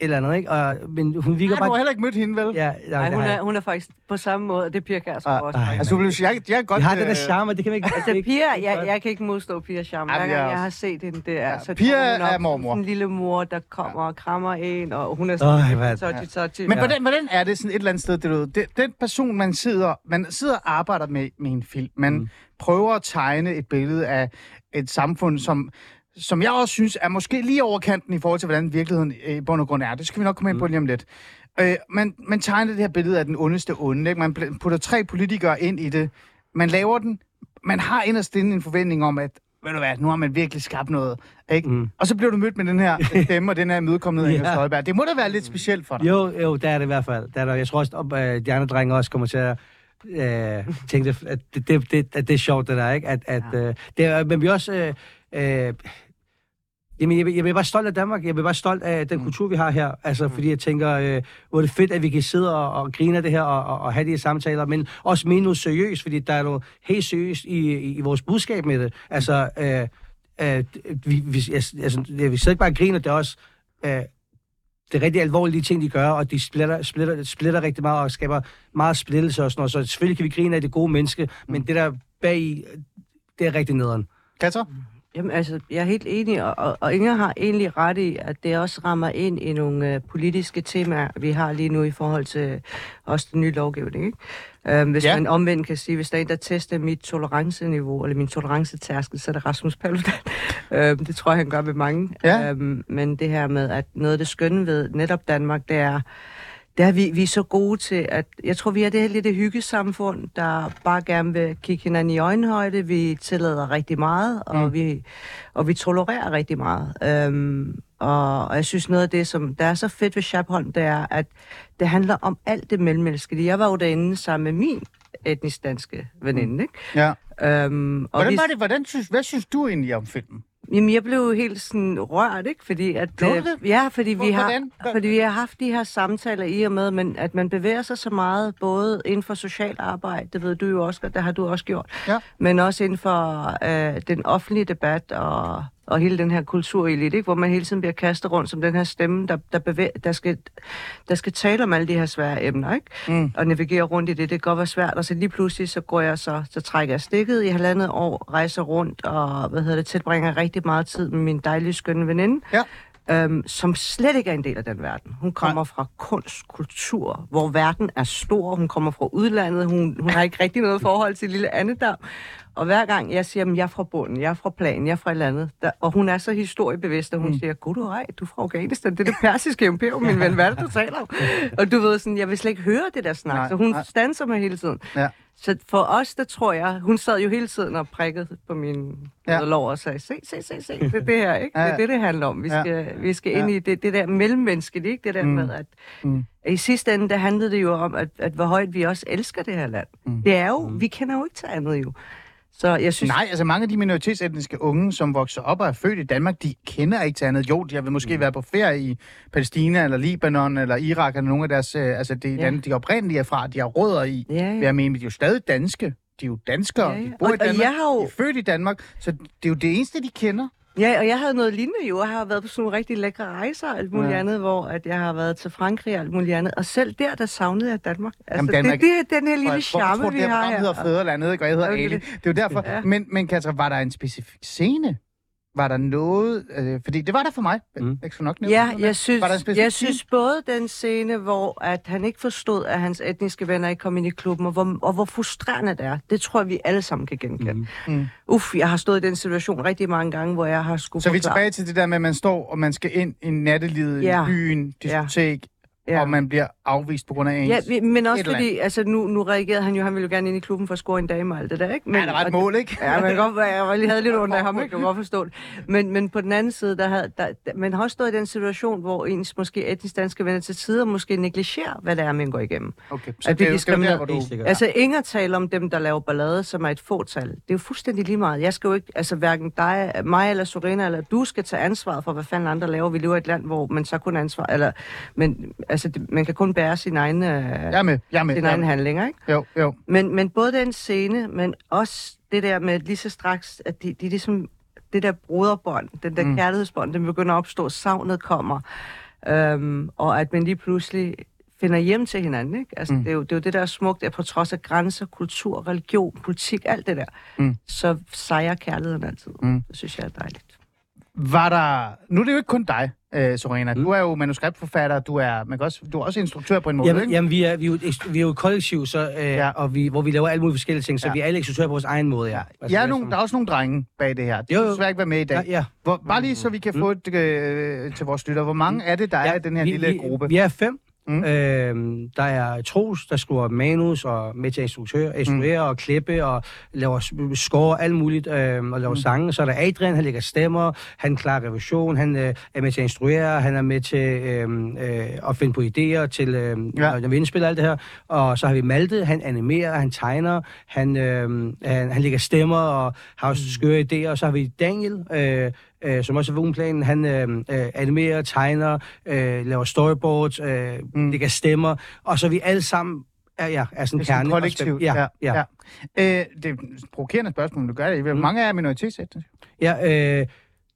et eller andet, ikke? Og, men hun virker Ja, bare... du har heller ikke mødt hende, vel? Ja, ja, Nej, det hun er, jeg. hun er faktisk på samme måde, og det er Pia Kærsgaard også. Ej, Altså, sige, jeg, jeg er godt... Jeg har den der øh, charme, det kan man ikke... Altså, Pia, jeg, jeg kan ikke modstå Pia charme. Ej, Hver jeg gang er jeg har set hende, det er... Ja, så Pia hun op er mormor. en lille mor, der kommer og krammer en, og hun er Øj, sådan hvad- touchy, touchy. Men hvordan, hvordan er det sådan et eller andet sted, det, du det, den person, man sidder, man sidder og arbejder med, med en film, man mm. prøver at tegne et billede af et samfund, som, som jeg også synes er måske lige overkanten i forhold til, hvordan virkeligheden øh, i bund og grund er. Det skal vi nok komme ind på lige om lidt. Øh, man, man tegner det her billede af den ondeste onde. Ikke? Man putter tre politikere ind i det. Man laver den. Man har inderst inde en forventning om, at ved du hvad, nu har man virkelig skabt noget. Ikke? Mm. Og så bliver du mødt med den her stemme og den her imødekommenhed af Ja. Støjberg. Det må da være lidt specielt for dig. Jo, jo, det er det i hvert fald. Det er der. Jeg tror også, at øh, de andre drenge også kommer til at øh, tænke, at det, det, det, at det er sjovt, det der, ikke? At, at, øh, det men vi også... Øh, øh, Jamen, jeg, jeg bliver bare stolt af Danmark. Jeg bliver bare stolt af den kultur, vi har her. Altså, fordi jeg tænker, øh, hvor er det fedt, at vi kan sidde og, og grine af det her og, og, og have de her samtaler, men også mene noget seriøst, fordi der er noget helt seriøst i, i, i vores budskab med det. Altså, øh, øh, vi, vi, altså, vi sidder ikke bare og griner, det er også... Øh, det er rigtig alvorlige ting, de gør, og de splitter, splitter, splitter rigtig meget og skaber meget splittelse og sådan noget. Så selvfølgelig kan vi grine af det gode menneske, men det der bag i, det er rigtig nederen. Katja? Jamen altså, jeg er helt enig, og, og, og Inger har egentlig ret i, at det også rammer ind i nogle øh, politiske temaer, vi har lige nu i forhold til også den nye lovgivning. Ikke? Øhm, hvis Ja. man omvendt kan sige, hvis der er en, der tester mit toleranceniveau, eller min tolerancetærskel, så er det Rasmus Paludan. øhm, det tror jeg, han gør med mange. Ja. Øhm, men det her med, at noget af det skønne ved netop Danmark, det er, det er, vi, vi er så gode til, at jeg tror, vi er det her lille hyggesamfund, der bare gerne vil kigge hinanden i øjenhøjde. Vi tillader rigtig meget, og, mm. vi, og vi tolererer rigtig meget. Øhm, og, og jeg synes noget af det, som der er så fedt ved Schabholm, det er, at det handler om alt det mellemmenneskelige. Jeg var jo derinde sammen med min etnisk danske veninde, mm. ikke? Ja. Øhm, og Hvordan var det, hvordan synes, hvad synes du egentlig om filmen? Jamen, jeg blev helt sådan rørt, ikke? Fordi at, øh? Ja, fordi vi, har, fordi vi har haft de her samtaler i og med, men at man bevæger sig så meget, både inden for socialt arbejde, det ved du jo også godt, det har du også gjort, Ja. men også inden for øh, den offentlige debat og, og hele den her kulturelit, ikke? hvor man hele tiden bliver kastet rundt som den her stemme, der, der, bevæger, der, skal, der skal tale om alle de her svære emner, ikke? Mm. og navigere rundt i det. Det kan godt være svært, og så lige pludselig, så går jeg så, så trækker jeg stikket i halvandet år, rejser rundt, og hvad hedder det, tilbringer rigtig meget tid med min dejlige, skønne veninde, Ja. Øhm, som slet ikke er en del af den verden. Hun kommer fra kunst, kultur, hvor verden er stor. Hun kommer fra udlandet. Hun, hun har ikke rigtig noget forhold til lille Annedam. Og hver gang jeg siger, at jeg er fra bunden, jeg er fra planen, jeg er fra et eller andet, der, og hun er så historiebevidst, at hun mm. siger, gud du ej, du er fra Afghanistan, det er det persiske imperium, min ven, hvad er det, du taler om? Og du ved sådan, jeg vil slet ikke høre det der snak, Nej, nej, så hun nej. nej. standser mig hele tiden. Ja. Så for os, der tror jeg, hun sad jo hele tiden og prikkede på min Ja. ja. lov og sagde, se, se, se, se, det er det her, ikke? Ja, Det ja. er det, det handler om. Vi Ja. skal, vi skal ind Ja. i det, det der mellemmenneskelige, ikke? Det der Mm. mm. med, at, Mm. i sidste ende, der handlede det jo om, at, at hvor højt vi også elsker det her land. Mm. Mm. Det er jo, vi kender jo ikke til andet jo. Så jeg synes... Nej, altså mange af de minoritetsetniske unge, som vokser op og er født i Danmark, de kender ikke til andet. Jo, de har vil måske mm. været på ferie i Palæstina, eller Libanon, eller Irak, eller nogle af deres, øh, altså det, ja. Lande, de oprindelige er fra, de har rødder i. Ja, Ja. Jeg mener, de er jo stadig danske. De er jo danskere, Ja, ja. de bor Og- i og Danmark, jeg har jo- de er født i Danmark, så det er jo det eneste, de kender. Ja, og jeg havde noget lignende jo. Jeg har været på sådan nogle rigtig lækre rejser og alt muligt Ja. andet, hvor at jeg har været til Frankrig og alt muligt andet. Og selv der, der savnede jeg Danmark. Altså, Jamen, Danmark- det, det er den her lille jeg tror, charme, tror, vi det her har program her. hedder Fædrelandet, ikke? og jeg hedder det er Ali. det. Det er jo derfor. Ja. Men, men Katja, var der en specifik scene, var der noget... Øh, fordi det var der for mig. Mm. Jeg skal nok nævne Ja, jeg synes, var der jeg synes både den scene, hvor at han ikke forstod, at hans etniske venner ikke kom ind i klubben, og hvor, og hvor frustrerende det er. Det tror jeg, vi alle sammen kan genkende. Mm. Mm. Uff, jeg har stået i den situation rigtig mange gange, hvor jeg har skulle Så vi er forklare- tilbage til det der med, at man står, og man skal ind i nattelivet, Ja. i byen, diskotek, Ja. og man bliver afvist på grund af ens... Ja, men også fordi, altså nu, nu reagerede han jo, han ville jo gerne ind i klubben for at score en dame og alt det der, ikke? Ja, der var et mål, det- ikke? Ja, men godt, jeg var lige havde lidt ondt af ham, ikke? Jeg kan godt forstå det. Men, men på den anden side, der havde, der, der, man har også stået i den situation, hvor ens måske etnisk danske venner til tider måske negligerer, hvad det er, man går igennem. Okay, så At det er det er jo der, hvor du-. Altså, Inger taler om dem, der laver ballade, som er et fåtal. Det er jo fuldstændig lige meget. Jeg skal jo ikke, altså hverken dig, mig eller Sorena, eller du skal tage ansvaret for, hvad fanden andre laver. Vi lever i et land, hvor man så kun ansvar, eller, men altså, det, man kan kun bære sin egen, øh, Jeg med, jeg med. sin jeg egen med. handlinger, ikke? Jo, jo. Men, men både den scene, men også det der med lige så straks, at de, de ligesom, det der broderbånd, den der Mm. kærlighedsbånd, den begynder at opstå, savnet kommer, øhm, og at man lige pludselig finder hjem til hinanden, ikke? Altså, mm. det, er jo, det er jo det, der er smukt, at på trods af grænser, kultur, religion, politik, alt det der, Mm. så sejrer kærligheden altid. Mm. Det synes jeg er dejligt. Var der... Nu er det jo ikke kun dig, øh, Sorena. Mm. Du er jo manuskriptforfatter, du er, man kan også, du er også instruktør på en måde, Jamen, ikke? jamen vi, er, vi, er jo, vi er jo et kollektiv, så, øh, ja. og vi, hvor vi laver alle mulige forskellige ting, så Ja. ja. vi er alle instruktører på vores egen måde. Ja. Altså, Jeg er det nogle, der er også nogle drenge bag det her. De Jo, kan desværre ikke være med i dag. Ja, ja. Hvor, bare lige så vi kan få et øh, til vores lytter. Hvor mange er det, der er i den her vi, lille vi, gruppe? Vi er fem. Mm. Mm. Øhm, der er Troels, der skriver manus og med til instruktør, instruere mm. og klippe og laver s- score alt muligt øhm, og laver mm. sange. Så er der Adrian, han lægger stemmer, han klarer revision, han øh, er med til at instruere, han er med til øhm, øh, at finde på idéer til, øh, Ja. ja. når vi indspiller alt det her. Og så har vi Malte, han animerer, han tegner, han, øh, han, han lægger stemmer og har også skøre idéer. Og så har vi Daniel, øh, øh, som også er vognplanen. Han øh, øh, animerer, tegner, øh, laver storyboards, øh, mm. lægger stemmer. Og så vi alle sammen er, ja, er sådan sådan kerne. kollektivt. Ja, ja. ja. ja. Øh, det er provokerende spørgsmål, du gør det. Hvor mange er minoritetsætniske? ja øh,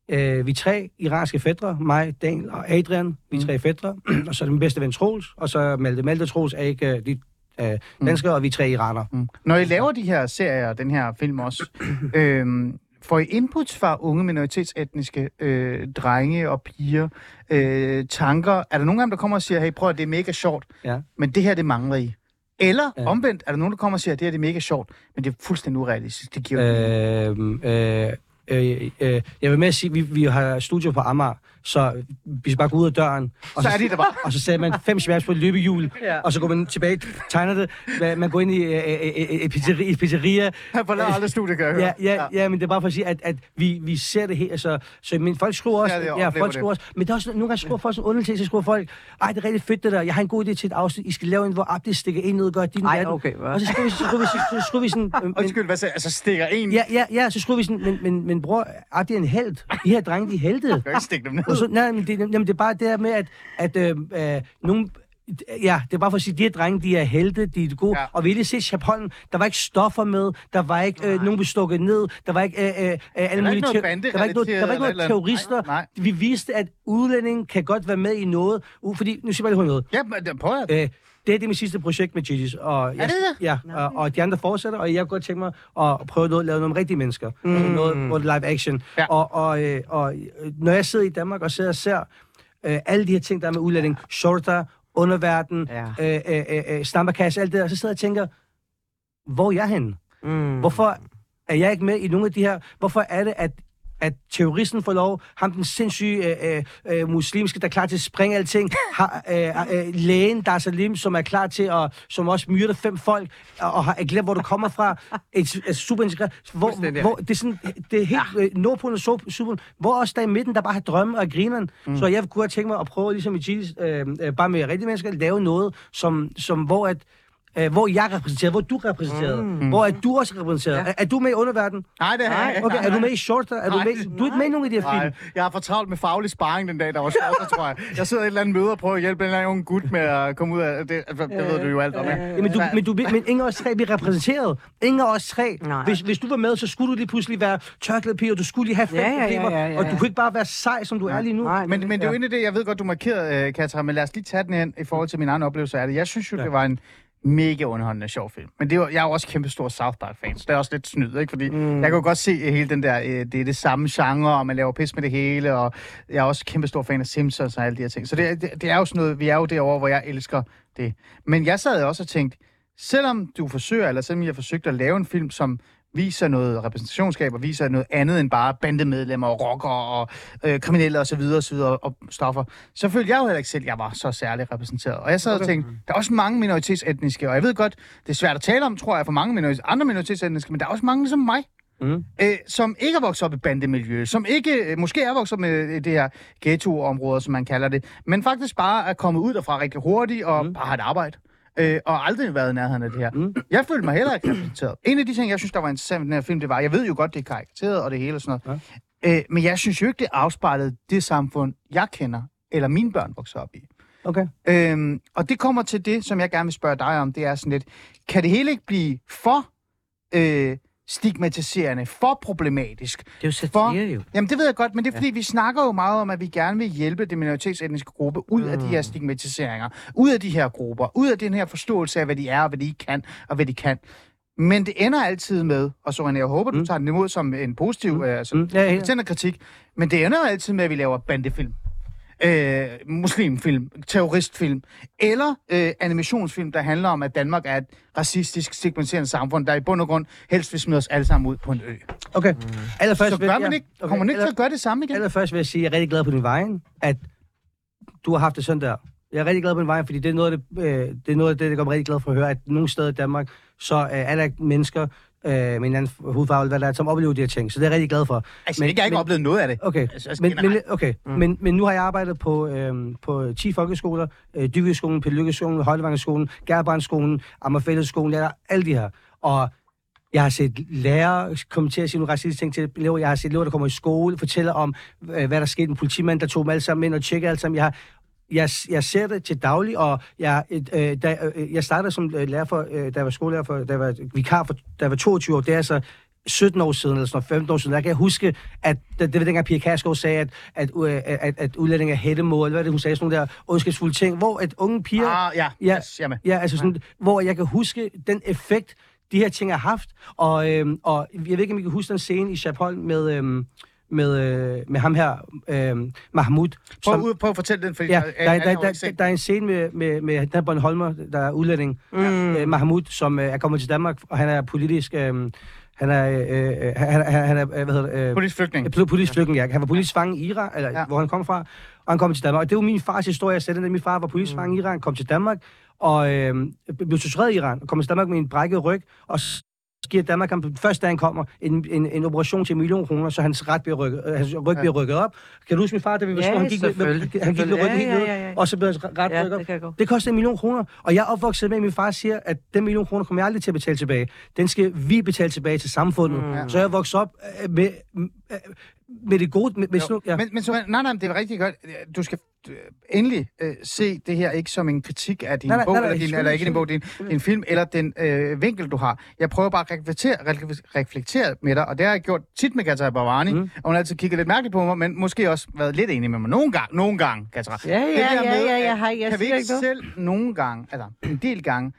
øh, vi tre iranske fædre, mig, Daniel og Adrian. Vi er tre fædre. og så er min bedste ven Troels, og så Malte. Malte Troels er ikke øh, de øh, danskere, og vi tre iranere. Mm. Når I laver de her serier og den her film også, øhm, får I inputs fra unge minoritetsetniske øh, drenge og piger, øh, tanker? Er der nogen af dem, der kommer og siger, hey, prøv at det er mega sjovt, Ja. men det her, det mangler I? Eller Ja. omvendt, er der nogen, der kommer og siger, at det her det er mega sjovt, men det er fuldstændig urealistisk. Det giver. Øh, øh, øh, øh, jeg vil med at sige, at vi, vi har studio på Amager, så vi skal bare gå ud af døren. Og Så er de der bare. Og så sætter man fem sværs på et løbehjul, Ja. og så går man tilbage, tegner det, man- går ind i øh, øh, øh, et pizzeria, et pizzeria Han forlader aldrig studiet, kan jeg høre. Ja, ja, ja, men det er bare for at sige, at, at vi, vi ser det her, så, så men folk skriver også, Ja, det ja, folk det. skriver også, men der er også, nogle gange skriver folk sådan underligt så skriver folk, ej, det er rigtig fedt det der, jeg har en god idé til et afsnit, I skal lave en, hvor Abdi stikker en ned og gør din Ej, datten." okay, hvad? Og så skriver vi, så skriver vi, så, så skriver vi sådan, øh, men, Undskyld, hvad sagde Altså stikker en? ja, ja, ja, så skriver vi sådan, men, men, men bror, Abdi er en held, de her drenge, de er helte. Jeg kan ikke stikke dem ned. Og så, nej, men det, jamen, det er bare det her med, at, at øh, øh, nogle... Ja, det er bare for at sige, at de her drenge, de er helte, de er gode. Ja. Og vi lige set Chapolen, der var ikke stoffer med, der var ikke øh, nogen, blev stukket ned, der var ikke øh, øh, øh, alle ikke mulige teo- der var ikke noget, der var ikke noget terrorister. andet. Nej, Vi viste, at udlændingen kan godt være med i noget. Uh, fordi, nu siger jeg bare lige noget. Ja, men prøv at... Øh, det her det er mit sidste projekt med Gigi's, og, jeg, det det? ja, og, og de andre fortsætter, og jeg kunne godt tænke mig at prøve noget, lave noget med rigtige mennesker. Mm. Altså noget, er live action. Ja. Og, og, øh, og øh, når jeg sidder i Danmark og sidder og ser øh, alle de her ting, der er med udlænding, shorter, underverden, Ja. øh, øh, øh, øh, stammerkasse, alt det der, så sidder jeg og tænker, hvor er jeg henne? Mm. Hvorfor er jeg ikke med i nogle af de her... Hvorfor er det, at at terroristen får lov, ham den sindssyge øh, øh, muslimske, der er klar til at springe alting, har øh, øh, lægen, der er Salim, som er klar til at, som også myrder fem folk, og, og har glemt, hvor du kommer fra, et, et super integreret, hvor, hvor, det er sådan, det er helt ja. øh, nordpolen og sydpolen, hvor også der i midten, der bare har drømme og grineren, mm. så jeg kunne have tænkt mig at prøve, ligesom i Gilles, øh, øh, bare med rigtige mennesker, at lave noget, som, som hvor at Øh, hvor jeg er repræsenteret, hvor du er repræsenteret, mm. hvor er du også repræsenteret. Ja. Er, er du med i underverden? Nej, det har jeg ikke. Okay, Nej, er du nej. med i Shorter? Er du, Nej. med, du er ikke med i nogen af de her Nej, film? jeg har for travlt med faglig sparring den dag, der var sjovt, tror jeg. Jeg sidder i et eller andet møde og prøver at hjælpe en eller anden ung gut med at komme ud af det. Det ved du jo alt om, ikke? Ja, men, du, men, du, men ingen af os tre bliver repræsenteret. Ingen af os tre. Nej. Hvis, hvis du var med, så skulle du lige pludselig være tørklædepige, og du skulle lige have fem Ja, ja, ja, ja, ja, og du ja. kunne ikke bare være sej, som du er lige nu. Nej, Men, men det er jo egentlig det, jeg ved godt, du markerede, øh, Katja, men lad os lige tage den hen i forhold til min egen oplevelse af det. Jeg synes jo, ja. det var en mega underholdende sjov film. Men det var, jeg er jo også kæmpe stor South Park-fan, så det er også lidt snyd, ikke? Fordi mm. jeg kan jo godt se hele den der, øh, det er det samme genre, og man laver pis med det hele, og jeg er også kæmpe stor fan af Simpsons og alle de her ting. Så det, er- det, det er jo sådan noget, vi er jo derovre, hvor jeg elsker det. Men jeg sad også og tænkte, selvom du forsøger, eller selvom jeg har forsøgt at lave en film, som viser noget repræsentationskab og viser noget andet end bare bandemedlemmer og rockere og øh, kriminelle osv. Og, så videre, og stoffer, så følte jeg jo heller ikke selv, at jeg var så særligt repræsenteret. Og jeg sad og tænkte, der er også mange minoritetsetniske, og jeg ved godt, det er svært at tale om, tror jeg, for mange minoritet, andre minoritetsetniske, men der er også mange ligesom mig, Mm. øh, som ikke er vokset op i bandemiljø, som ikke, øh, måske er vokset op med øh, det her ghetto-område, som man kalder det, men faktisk bare er kommet ud derfra rigtig hurtigt og mm. bare har et arbejde. Øh, og aldrig været i nærheden af det her. Mm. Jeg følte mig heller ikke repræsenteret. En af de ting, jeg synes, der var interessant ved den her film, det var, jeg ved jo godt, det er karikateret og det hele og sådan noget, ja. øh, men jeg synes jo ikke, det afspejlede det samfund, jeg kender, eller mine børn vokser op i. Okay. Øhm, og det kommer til det, som jeg gerne vil spørge dig om, det er sådan lidt, kan det hele ikke blive for øh, stigmatiserende, for problematisk? Det er jo satire, for, jo. Jamen det ved jeg godt, men det er fordi, ja. vi snakker jo meget om, at vi gerne vil hjælpe det minoritetsetniske gruppe ud mm. af de her stigmatiseringer, ud af de her grupper, ud af den her forståelse af, hvad de er, og hvad de ikke kan, og hvad de kan. Men det ender altid med, og så René, jeg håber, du Mm. tager den imod som en positiv mm. altså, Mm. Ja, ja. kritik, men det ender altid med, at vi laver bandefilm øh, muslimfilm, terroristfilm, eller øh, animationsfilm, der handler om, at Danmark er et racistisk, stigmatiserende samfund, der i bund og grund helst vil smide os alle sammen ud på en ø. Okay. Allerførst Så gør man ja, ikke, kommer man ikke til at gøre det samme igen? Allerførst vil jeg sige, at jeg er rigtig glad på din vejen, at du har haft det sådan der. Jeg er rigtig glad på din vejen, fordi det er noget af det, øh, det, er noget af det, der gør mig rigtig glad for at høre, at nogle steder i Danmark, så øh, er der mennesker øh, med en anden hudfarve, eller hvad der er, som oplever de her ting. Så det er jeg rigtig glad for. Altså, ikke, jeg har ikke oplevet noget af det. Okay, Altså, men, men, generelt. okay. Mm. Men, men nu har jeg arbejdet på, øhm, på 10 folkeskoler, øh, Dykkeskolen, Pelle Højlevangerskolen, Gerbrandskolen, Ammerfællesskolen, jeg alle de her. Og jeg har set lærere komme til at sige nogle racistiske ting til elever. Jeg har set elever, der kommer i skole, fortæller om, øh, hvad der skete. En politimand, der tog dem alle sammen ind og tjekkede alt sammen. Jeg har, jeg, jeg ser det til daglig, og jeg, øh, da, øh, jeg startede som øh, lærer for, øh, da jeg var skolelærer for, da jeg var vikar for, da jeg var 22 år. Det er altså 17 år siden, eller sådan noget, 15 år siden, der kan jeg huske, at det, det var dengang Pia Kærsgaard sagde, at, at, øh, at, at udlænding er hættemål, eller hvad det, hun sagde, sådan nogle der ondskabsfulde ting, hvor at unge piger... Ah, ja. ja, Yes, jamen. ja altså sådan, hvor jeg kan huske den effekt, de her ting har haft, og, øhm, og jeg ved ikke, om I kan huske den scene i Chapol med, øhm, med, øh, med ham her, øhm, Mahmoud. Prøv, ud, prøv at fortælle den, fordi Ja, jeg- der, der, jo der, der, er en scene med, med, med den her Bornholmer, der er udlænding, mm. øh, Mahmoud, som øh, er kommet til Danmark, og han er politisk... Øh, han er, øh, øh, han, han, er, øh, hvad hedder det? Øh, Politisk flygtning. øh, Politisk flygtning, ja. Han var politisk fange i Iran, eller ja. hvor han kom fra, og han kom til Danmark. Og det var min fars historie, jeg sagde den, at min far var politisk fange i Iran, kom til Danmark, og øh, blev tortureret i Iran, og kom til Danmark med en brækket ryg, og giver Danmark ham, første dag han kommer, en, en, en operation til en million kroner, så hans, ret bliver rykket, øh, hans ryg bliver rykket op. Kan du huske min far, da vi var Ja, små, han gik, med, han gik med ryggen Selvfølgelig. helt Ja, ja, ja, ja. og så blev hans ret Ja, rykket op. det. Det koster en million kroner, og jeg er opvokset med, at min far siger, at den million kroner kommer jeg aldrig til at betale tilbage. Den skal vi betale tilbage til samfundet. Mm. Så jeg er vokset op øh, med, øh, med det gode... Med, med sådan, ja. Men, men så, nej, nej, det er rigtig godt. Du skal endelig øh, se det her ikke som en kritik af din Nej, nej, bog, nej, nej, eller, din, eller ikke din bog, din, din film, eller den øh, vinkel, du har. Jeg prøver bare at reflektere, reflektere- med dig, og det har jeg gjort tit med Katja Bavani, mm. og hun har altid kigget lidt mærkeligt på mig, men måske også været lidt enig med mig. Nogle gange, nogle gange, Katja. Ja, ja, ja, med, ja, jeg har- jeg kan vi ikke selv nogle gange, altså en del gange,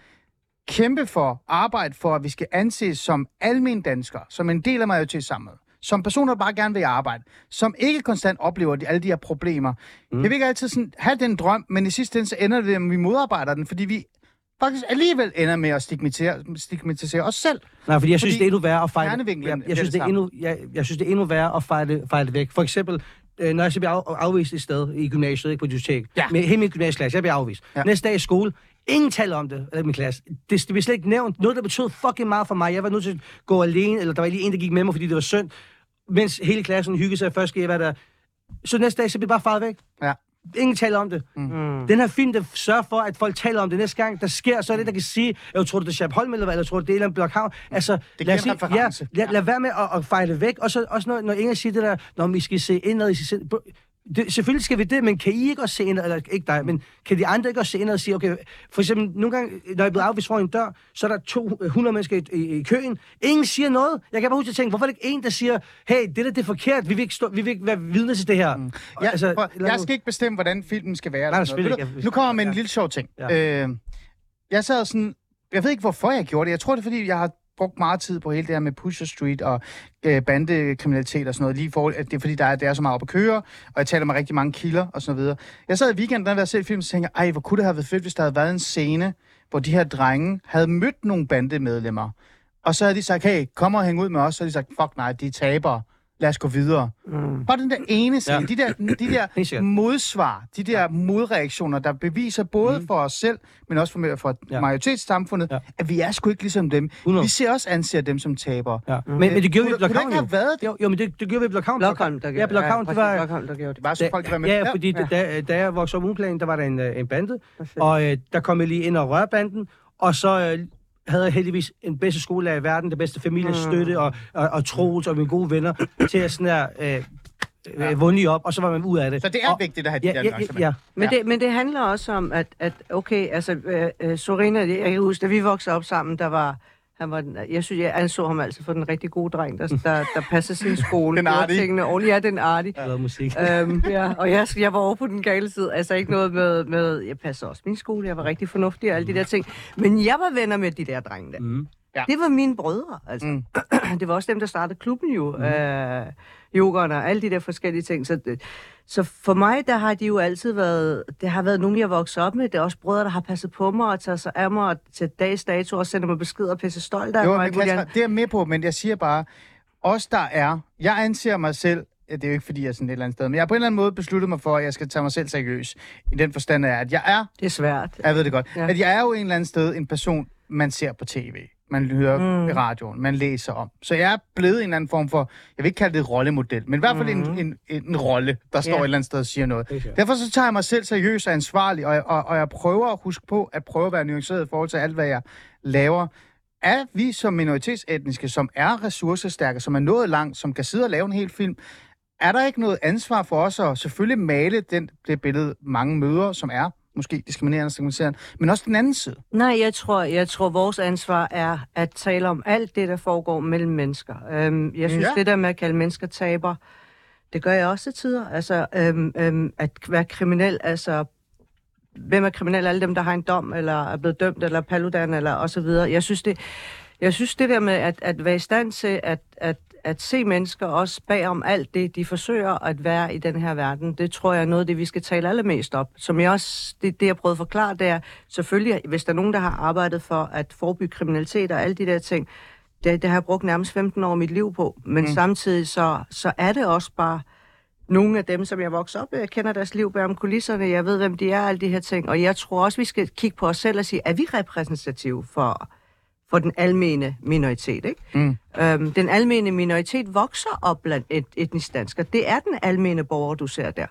kæmpe for, arbejde for, at vi skal anses som almen danskere, som en del af majoritetssamfundet, som personer, der bare gerne vil arbejde, som ikke konstant oplever de, alle de her problemer. Mm. Jeg vil ikke altid sådan, have den drøm, men i sidste ende så ender det, at vi modarbejder den, fordi vi faktisk alligevel ender med at stigmatisere, stigmatisere os selv. Nej, fordi jeg synes, Fordi det er endnu værre at fejle... Jeg, jeg, synes, det er endnu, jeg, jeg synes, det er endnu værre at fejle, fejle det væk. For eksempel, øh, når jeg så bliver af, afvist et sted i gymnasiet, ikke på diskotek, Ja. med hele min gymnasieklasse, jeg bliver afvist. Ja. Næste dag i skole, ingen taler om det, eller min klasse. Det, det bliver slet ikke nævnt. Noget, der betød fucking meget for mig. Jeg var nødt til at gå alene, eller der var lige en, der gik med mig, fordi det var synd. Mens hele klassen hyggede sig, først skal jeg være der. Så næste dag, så bliver bare faret væk. Ja. Ingen taler om det. Mm. Den her film, der sørger for, at folk taler om det næste gang, der sker, så er det, der kan sige, jeg tror, det er Chap Holm, eller hvad, eller tror, det er andet Blokhavn. Altså, Det lad, os en sige, ja, lad, lad være med at, at fejle væk. Og så også når, når Inger siger det der, når vi skal se indad i sig selv. Det, selvfølgelig skal vi det, men kan I ikke også se indad, eller ikke dig, men kan de andre ikke også se indad og sige, okay, for eksempel nogle gange, når jeg er blevet afvist foran en dør, så er der 200 mennesker i, i, i køen. Ingen siger noget. Jeg kan bare huske at tænke, hvorfor er det ikke en, der siger, hey, det der det er forkert, vi vil ikke, stå, vi vil ikke være vidne til det her. Mm. Ja, altså, prøv, jeg skal ikke bestemme, hvordan filmen skal være. Nej, noget. ikke. Nu kommer jeg med en lille sjov ting. Ja. Øh, jeg sad sådan jeg ved ikke, hvorfor jeg gjorde det. Jeg tror, det er, fordi jeg har brugt meget tid på hele det her med Pusher Street og øh, bandekriminalitet og sådan noget. Lige for, at det er fordi, der er, det er så meget op at køre, og jeg taler med rigtig mange kilder og sådan videre. Jeg sad i weekenden, da jeg set film, og tænkte, ej, hvor kunne det have været fedt, hvis der havde været en scene, hvor de her drenge havde mødt nogle bandemedlemmer. Og så havde de sagt, hey, kom og hæng ud med os. Så havde de sagt, fuck nej, de er tabere. Lad os gå videre. Mm. Bare den der ene scene, ja. de der, de der modsvar, de der modreaktioner, der beviser både mm. for os selv, men også for, for ja. majoritetssamfundet, ja. at vi er sgu ikke ligesom dem. 100. Vi ser også anser dem som tabere. Ja. Mm. Men, men det gjorde vi i Blockhavn jo. Have været jo. Jo, men det, det gjorde vi i Blockhavn. Blockhavn, der ja, Blockhavn, det var... Blockhavn, der gjorde det. Bare så folk være med. Ja, fordi ja. Da, da jeg voksede op uplanen, der var der en, øh, en bande, og øh, der kom jeg lige ind og røre banden, og så øh, havde heldigvis en bedste skolelærer i verden, det bedste familiestøtte og, og, og Troels og mine gode venner til at sådan her, øh, ja. vundet op, og så var man ud af det. Så det er og, vigtigt at have ja, de der ja, ja, ja. Men, Det, men det handler også om, at, at okay, altså, øh, øh Sorina, jeg kan huske, da vi voksede op sammen, der var han var, jeg synes, jeg anså ham altså for den rigtig gode dreng, der, der, der passer sin skole. den artige. Tingene ordentligt. Ja, den artige. Jeg musik. Øhm, ja, og jeg, jeg var over på den gale side. Altså ikke noget med, med, jeg passer også min skole, jeg var rigtig fornuftig og alle de der ting. Men jeg var venner med de der drenge der. Mm. Ja. Det var mine brødre, altså. Mm. Det var også dem, der startede klubben jo. Mm. Øh, yogerne og alle de der forskellige ting. Så, så for mig, der har de jo altid været, det har været nogen, jeg vokset op med. Det er også brødre, der har passet på mig og taget sig af mig og til dags dato og sender mig beskeder og pisse stolt af jo, mig. Kasper, det er jeg med på, men jeg siger bare, os der er, jeg anser mig selv det er jo ikke fordi, jeg er sådan et eller andet sted, men jeg har på en eller anden måde besluttet mig for, at jeg skal tage mig selv seriøs. I den forstand er, at jeg er... Det er svært. Jeg ved det godt. Ja. At jeg er jo en eller anden sted en person, man ser på tv man hører mm. i radioen, man læser om. Så jeg er blevet en eller anden form for, jeg vil ikke kalde det rollemodel, men i hvert fald mm. en, en, en, en rolle, der står yeah. et eller andet sted og siger noget. Derfor så tager jeg mig selv seriøst og ansvarlig, og, og, og jeg prøver at huske på, at prøve at være nuanceret i forhold til alt, hvad jeg laver. Er vi som minoritetsetniske, som er ressourcestærke, som er nået langt, som kan sidde og lave en hel film, er der ikke noget ansvar for os at selvfølgelig male den, det billede, mange møder, som er måske diskriminerende og stigmatiserende, men også den anden side. Nej, jeg tror, jeg tror vores ansvar er at tale om alt det, der foregår mellem mennesker. Øhm, jeg synes, ja. det der med at kalde mennesker taber, det gør jeg også til tider. Altså, øhm, øhm, at være kriminel, altså hvem er kriminel? Alle dem, der har en dom, eller er blevet dømt, eller paludan, eller og så videre. Jeg synes, det, jeg synes det der med at, at være i stand til at, at at se mennesker også bag om alt det, de forsøger at være i den her verden, det tror jeg er noget af det, vi skal tale allermest op. Som jeg også, det, det jeg prøvede at forklare, det er selvfølgelig, hvis der er nogen, der har arbejdet for at forebygge kriminalitet og alle de der ting, det, det har jeg brugt nærmest 15 år af mit liv på. Men mm. samtidig så, så er det også bare nogle af dem, som jeg vokser op med. Jeg kender deres liv bag om kulisserne. Jeg ved, hvem de er, alle de her ting. Og jeg tror også, vi skal kigge på os selv og sige, er vi repræsentative for for den almene minoritet. Ikke? Mm. Øhm, den almene minoritet vokser op blandt et, etnisk dansker. Det er den almene borger, du ser der.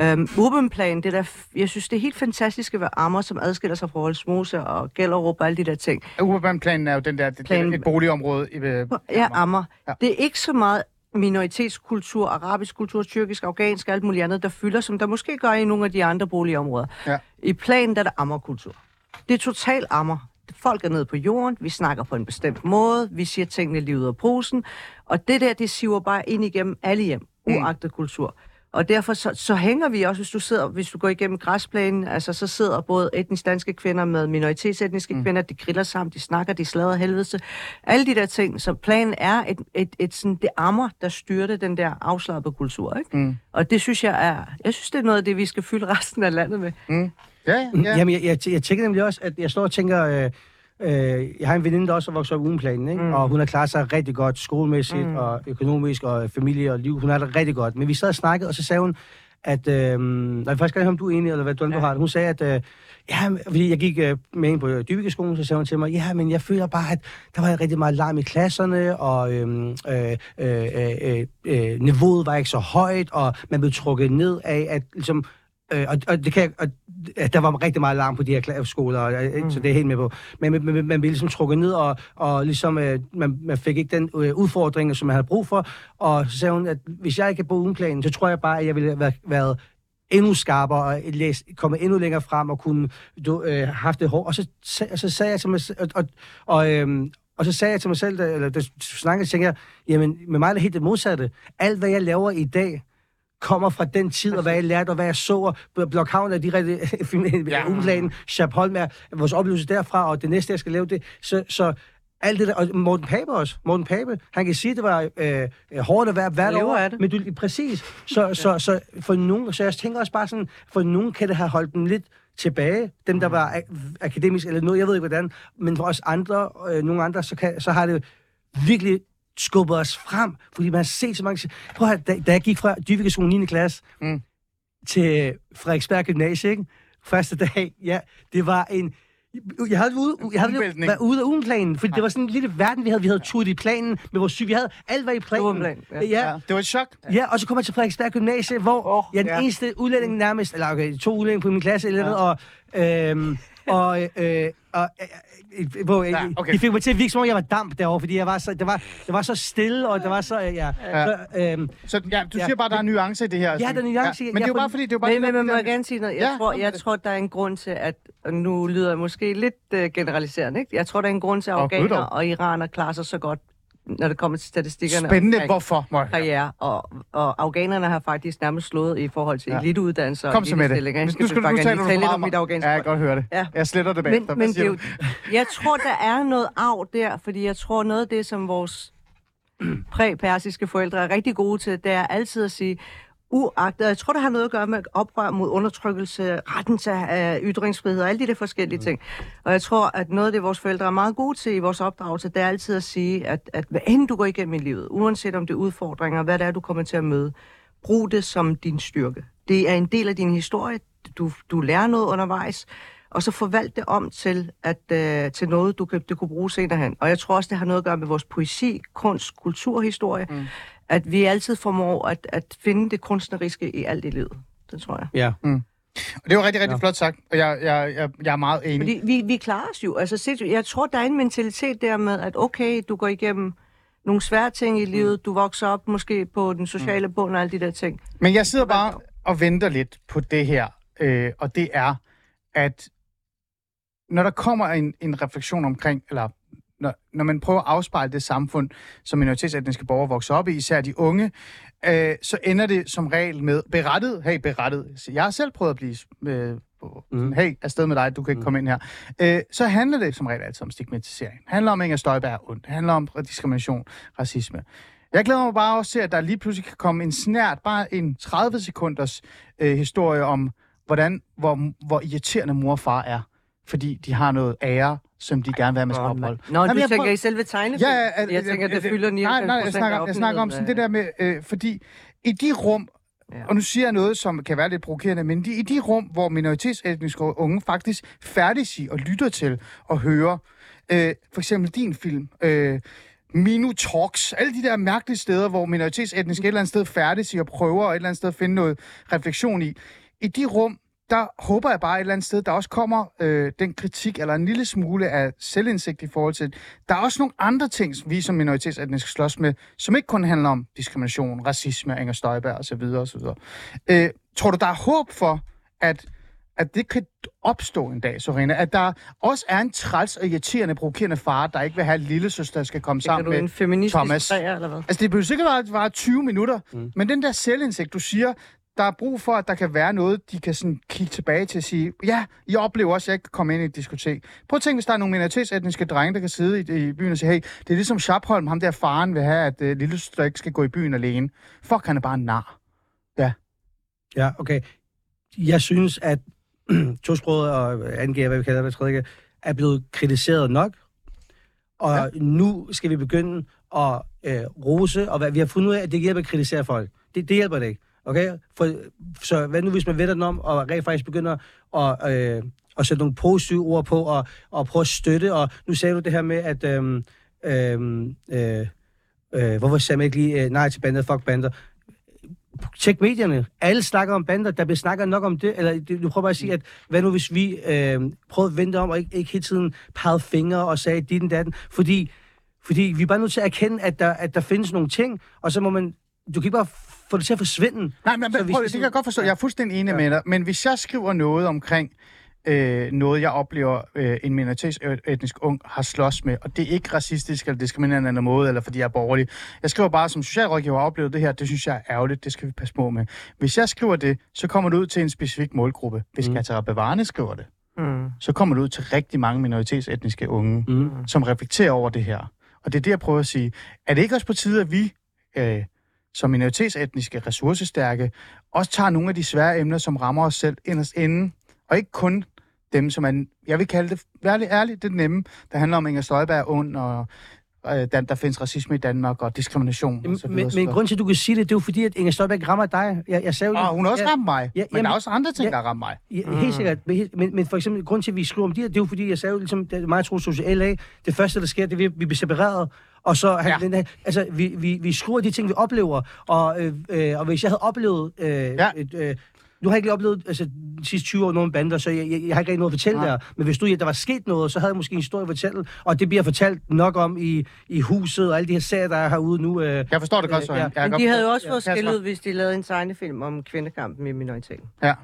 Øhm, Urbanplan, det der, jeg synes, det er helt fantastisk at være Ammer, som adskiller sig fra Holsmose og Gellerup og alle de der ting. Urbanplanen er jo den der, det, Plan... et boligområde i øh, Ja, Ammer. Ja. Det er ikke så meget minoritetskultur, arabisk kultur, tyrkisk, afghansk og alt muligt andet, der fylder, som der måske gør i nogle af de andre boligområder. Ja. I planen der er der ammerkultur. Det er total ammer folk er nede på jorden, vi snakker på en bestemt måde, vi siger tingene lige ud af posen, og det der, det siver bare ind igennem alle hjem, mm. uagtet kultur. Og derfor så, så hænger vi også, hvis du sidder, hvis du går igennem græsplænen, altså så sidder både etnisk danske kvinder med minoritetsetniske mm. kvinder, de griller sammen, de snakker, de slader helvede. Alle de der ting. Så planen er et, et, et, et sådan, det ammer, der styrte den der afslappede kultur. Ikke? Mm. Og det synes jeg er, jeg synes det er noget af det, vi skal fylde resten af landet med. Mm. Ja, ja. Jamen, jeg, jeg, jeg tænker nemlig også, at jeg står og tænker... Øh, Øh, jeg har en veninde, der også er vokset op uden planen, ikke? Mm. og hun har klaret sig rigtig godt skolemæssigt mm. og økonomisk og familie og liv. Hun har det rigtig godt. Men vi sad og snakkede, og så sagde hun, at... Øh, nej, jeg faktisk gerne om du er enig, eller hvad du, ja. du har det. Hun sagde, at... Øh, ja, fordi jeg gik øh, med ind på Dybikeskolen, så sagde hun til mig, ja, men jeg føler bare, at der var rigtig meget larm i klasserne, og øh, øh, øh, øh, øh, niveauet var ikke så højt, og man blev trukket ned af, at ligesom, Øh, og, og, det kan, og der var rigtig meget larm på de her skoler, og, mm. så det er helt med på. Men man, man, man blev ligesom trukket ned, og, og ligesom, øh, man, man fik ikke den øh, udfordring, som man havde brug for. Og så sagde hun, at hvis jeg ikke havde boet planen, så tror jeg bare, at jeg ville have været, været endnu skarpere og læst, komme endnu længere frem og kunne du, øh, haft det hår. Og så, så, så sagde jeg til mig og, og, og, øh, og så sagde jeg til mig selv, eller der snakkede, tænkte jeg, jamen med mig er det helt det modsatte. Alt, hvad jeg laver i dag, kommer fra den tid, og hvad jeg lærte, og hvad jeg så, og Bl- Blockhavn er direkte ja. uplanen, Chapholm er vores oplevelse derfra, og det næste, jeg skal lave det, så, så alt det der, og Morten Pape også. Morten Pape, han kan sige, at det var øh, hårdt at være hvert år. af det. Men du, præcis. Så, så, så, for nogen, så jeg tænker også bare sådan, for nogen kan det have holdt dem lidt tilbage, dem der var a- akademisk eller noget, jeg ved ikke hvordan, men for os andre, øh, nogle andre, så, kan, så har det virkelig skubbet os frem, fordi man har set så mange... Prøv at da, da jeg gik fra Dyvike skole 9. klasse Mm. til Frederiksberg Gymnasie, ikke? første dag, ja, det var en... Jeg havde, ude, jeg havde Udvæltning. været ude af ugenplanen, fordi det var sådan en lille verden, vi havde. Vi havde turet i planen med vores syg. Vi havde alt var i planen. Ugenplan, ja. ja. Ja, det var et chok. Ja, og så kommer jeg til Frederiksberg Gymnasie, hvor oh, jeg er den ja. eneste udlænding nærmest, eller okay, to udlændinge på min klasse, eller ja. og, øhm, og, øh, og øh, øh, hvor, Ja, ja, okay. okay. de fik mig til at virke, som om jeg var damp derovre, fordi jeg var så, det, var, det var så stille, og det var så, øh, ja. Ja. Så, øhm, Så ja, du Ja, siger bare, der er nuancer i det her. Ja, der er nuancer i- Men det er jo ja, bare fordi, det er bare... Men, men man må gerne sige noget. Jeg, Ja, ja, tror, jeg tror, der er en grund til, at nu lyder jeg måske lidt uh, generaliserende, ikke? Jeg tror, der er en grund til, at afghanere og iraner klarer sig så godt, når det kommer til statistikkerne. Spændende, omkring hvorfor? Må jeg- Karriere. Og, og afghanerne har faktisk nærmest slået i forhold til Ja. eliteuddannelser Kom så med det. Nu skal nu taler du for lidt om mit afghanske Ja, jeg kan godt høre det. Ja. Jeg sletter det bagefter. Men, men det jo, jeg tror, der er noget arv der, fordi jeg tror, noget af det, som vores præ-persiske forældre er rigtig gode til, det er altid at sige, uagtet, jeg tror, det har noget at gøre med oprør mod undertrykkelse, retten til uh, ytringsfrihed og alle de der forskellige ting. Og jeg tror, at noget af det, vores forældre er meget gode til i vores opdragelse, det er altid at sige, at, at hvad end du går igennem i livet, uanset om det er udfordringer, hvad det er, du kommer til at møde, brug det som din styrke. Det er en del af din historie. Du, du lærer noget undervejs, og så forvalt det om til, at, øh, til noget, du kan, det kunne bruge senere hen. Og jeg tror også, det har noget at gøre med vores poesi, kunst, kulturhistorie, mm. At vi altid formår at, at finde det kunstneriske i alt i livet. Det tror jeg. ja. Og det var rigtig, rigtig ja. flot sagt, og jeg, jeg, jeg, jeg er meget enig. Fordi vi, vi klarer os jo. Altså, jeg tror, der er en mentalitet der med, at okay, du går igennem nogle svære ting i livet, du vokser op måske på den sociale bund og alle de der ting. Men jeg sidder bare og venter lidt på det her, øh, og det er, at når der kommer en, en refleksion omkring, eller når, når man prøver at afspejle det samfund, som minoritetsetniske borgere vokser op i, især de unge, øh, så ender det som regel med berettet, hey, berettet. Jeg har selv prøvet at blive, øh, mm. hey, afsted med dig, du kan ikke mm. komme ind her. Øh, så handler det som regel altid om stigmatisering. Det handler om, at Inger Støjberg er ondt. Det handler om diskrimination, racisme. Jeg glæder mig bare også til, at der lige pludselig kan komme en snært, bare en 30 sekunders øh, historie om, hvordan, hvor, hvor irriterende mor og far er, fordi de har noget ære, som de gerne vil have med sig ophold. Nå, Jamen, du jeg tænker prøver- i selve tegnefilm? Ja, ja, jeg tænker, det fylder 99 Nej, nej, jeg snakker, jeg snakker om sådan det der med, øh, fordi i de rum, ja. og nu siger jeg noget, som kan være lidt provokerende, men de, i de rum, hvor minoritetsetniske unge faktisk færdig i og lytter til og hører, øh, for eksempel din film, øh, Minu Talks, alle de der mærkelige steder, hvor minoritetsetniske et eller andet sted færdes i og prøver et eller andet sted at finde noget refleksion i. I de rum, der håber jeg bare et eller andet sted, der også kommer øh, den kritik, eller en lille smule af selvindsigt i forhold til, der er også nogle andre ting, som vi som minoritetsetniske slås med, som ikke kun handler om diskrimination, racisme, Inger Støjberg osv. osv. Øh, tror du, der er håb for, at at det kan opstå en dag, Sorina, at der også er en træls og irriterende, provokerende far, der ikke vil have en lille søster, der skal komme Tænker sammen du med en feministisk Thomas. træer, eller hvad? Altså, det behøver sikkert vare 20 minutter, mm. men den der selvindsigt, du siger, der er brug for, at der kan være noget, de kan sådan kigge tilbage til og sige, ja, jeg oplever også, at jeg ikke kan komme ind i et diskotek. Prøv at tænke, hvis der er nogle minoritetsetniske drenge, der kan sidde i, i byen og sige, hey, det er ligesom Schapholm, ham der faren vil have, at uh, lille søster ikke skal gå i byen alene. Fuck, han er bare en nar. Ja. Ja, okay. Jeg synes, at tosproget og angiver, hvad vi kalder det, tredje, er blevet kritiseret nok. Og ja. nu skal vi begynde at øh, rose, og hvad, vi har fundet ud af, at det hjælper at kritisere folk. Det, det hjælper det ikke. Okay? For, så hvad nu, hvis man vender den om, og rent faktisk begynder at, øh, at sætte nogle positive ord på, og, og prøve at støtte, og nu sagde du det her med, at øh, øh, øh, øh, hvorfor sagde man ikke lige øh, nej til bander, fuck bander? Tjek medierne. Alle snakker om bander. Der bliver snakket nok om det. Eller du prøver bare at sige, at hvad nu hvis vi øh, prøvede at vente om, og ikke, ikke hele tiden pegede fingre og sagde dit og datten. Fordi, fordi vi er bare nødt til at erkende, at der, at der findes nogle ting, og så må man... Du kan ikke bare få det til at forsvinde. Nej, men, men prøv, skal det kan jeg godt forstå. Jeg er fuldstændig enig ja. med dig. Men hvis jeg skriver noget omkring øh, noget, jeg oplever, øh, en minoritetsetnisk ung har slås med. Og det er ikke racistisk eller diskriminerende eller måde, eller fordi jeg er borgerlig. Jeg skriver bare, som socialrådgiver har oplevet det her, det synes jeg er ærgerligt, det skal vi passe på med. Hvis jeg skriver det, så kommer det ud til en specifik målgruppe. Hvis mm. Katara Bevarne skriver det, Mm. så kommer det ud til rigtig mange minoritetsetniske unge, Mm. som reflekterer over det her. Og det er det, jeg prøver at sige. Er det ikke også på tide, at vi, øh, som minoritetsetniske, ressourcestærke, også tager nogle af de svære emner, som rammer os selv inderst inde, og ikke kun dem, som er, jeg vil kalde det, vær lidt ærligt, det nemme, der handler om Inger Støjberg er ond, og øh, der, der findes racisme i Danmark, og diskrimination, og så videre. Men, men grund til, at du kan sige det, det er jo fordi, at Inger Støjberg rammer dig. Jeg, jeg sagde jo, Og hun har også ja, ramt mig, Ja, men der er også andre ting, der har ramt mig. Ja, helt sikkert. Men, men, men for eksempel, grund til, at vi skriver om det her, det er jo fordi, jeg sagde jo ligesom, det er meget tro social LA, det første, der sker, det er, at vi bliver separeret. Og så, han, ja. den altså, vi, vi, vi skriver de ting, vi oplever. Og, øh, øh, og hvis jeg havde oplevet... Øh, ja. et, øh, nu har jeg ikke lige oplevet altså, de sidste 20 år nogen bander, så jeg, jeg, jeg har ikke rigtig noget at fortælle Nej. der. Men hvis du, ja, der var sket noget, så havde jeg måske en historie at fortælle. Og det bliver fortalt nok om i, i huset og alle de her sager, der er herude nu. Øh, Jeg forstår det godt, Søren. Jeg kan Men de havde jo også fået Ja, skæld ud, hvis de lavede en tegnefilm om kvindekampen i minoriteten. Ja.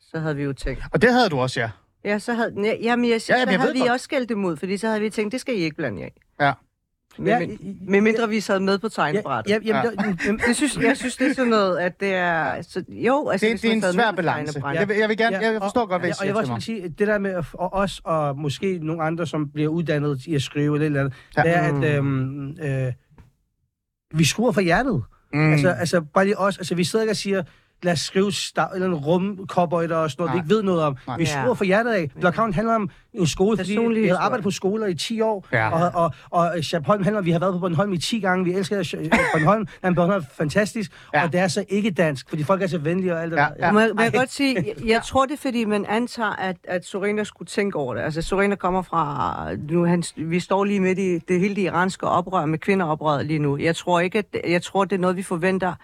Så havde vi jo tænkt. Og det havde du også, ja. Ja, så havde, ja, jamen, jeg, Ja, ja, jamen, så jeg havde ved vi godt. også skældt dem ud, fordi så havde vi tænkt, det skal I ikke blande jer i. Ja. Men, Ja, men, med mindre vi sad med på tegnebrættet. Ja, jamen, ja. det synes, jeg synes, det er sådan noget, at det er... Så, jo, altså, Det- det er en svær med balance. Jeg vil- jeg vil gerne- jeg forstår og, godt, hvad I ja, siger Og jeg vil også sige, det der med og os og måske nogle andre, som bliver uddannet i at skrive eller et eller andet, ja. det er, at øhm, øh, vi skruer fra hjertet. Mm. Altså, altså, bare lige os. Altså, vi sidder ikke og siger, lad os skrive stav, eller en rumkobøjter og sådan noget, Nej. vi ikke ved noget om. Nej. Vi skruer fra hjertet af. Blokhavn handler om en skole, fordi vi har arbejdet på skoler i 10 år, Ja. og, og, og Chappholm handler om, vi har været på Bornholm i 10 gange, vi elsker Sch- Bornholm, men Bornholm er fantastisk, Ja. og det er så ikke dansk, fordi folk er så venlige og alt det Ja, der. ja. Må, jeg- må jeg godt sige, jeg, jeg tror det er, fordi man antager, at, at Sorena skulle tænke over det. Altså, Sorena kommer fra... Nu, han, vi står lige midt i det hele det iranske oprør med kvinderoprøret lige nu. Jeg tror ikke, at jeg tror, det er noget, vi forventer.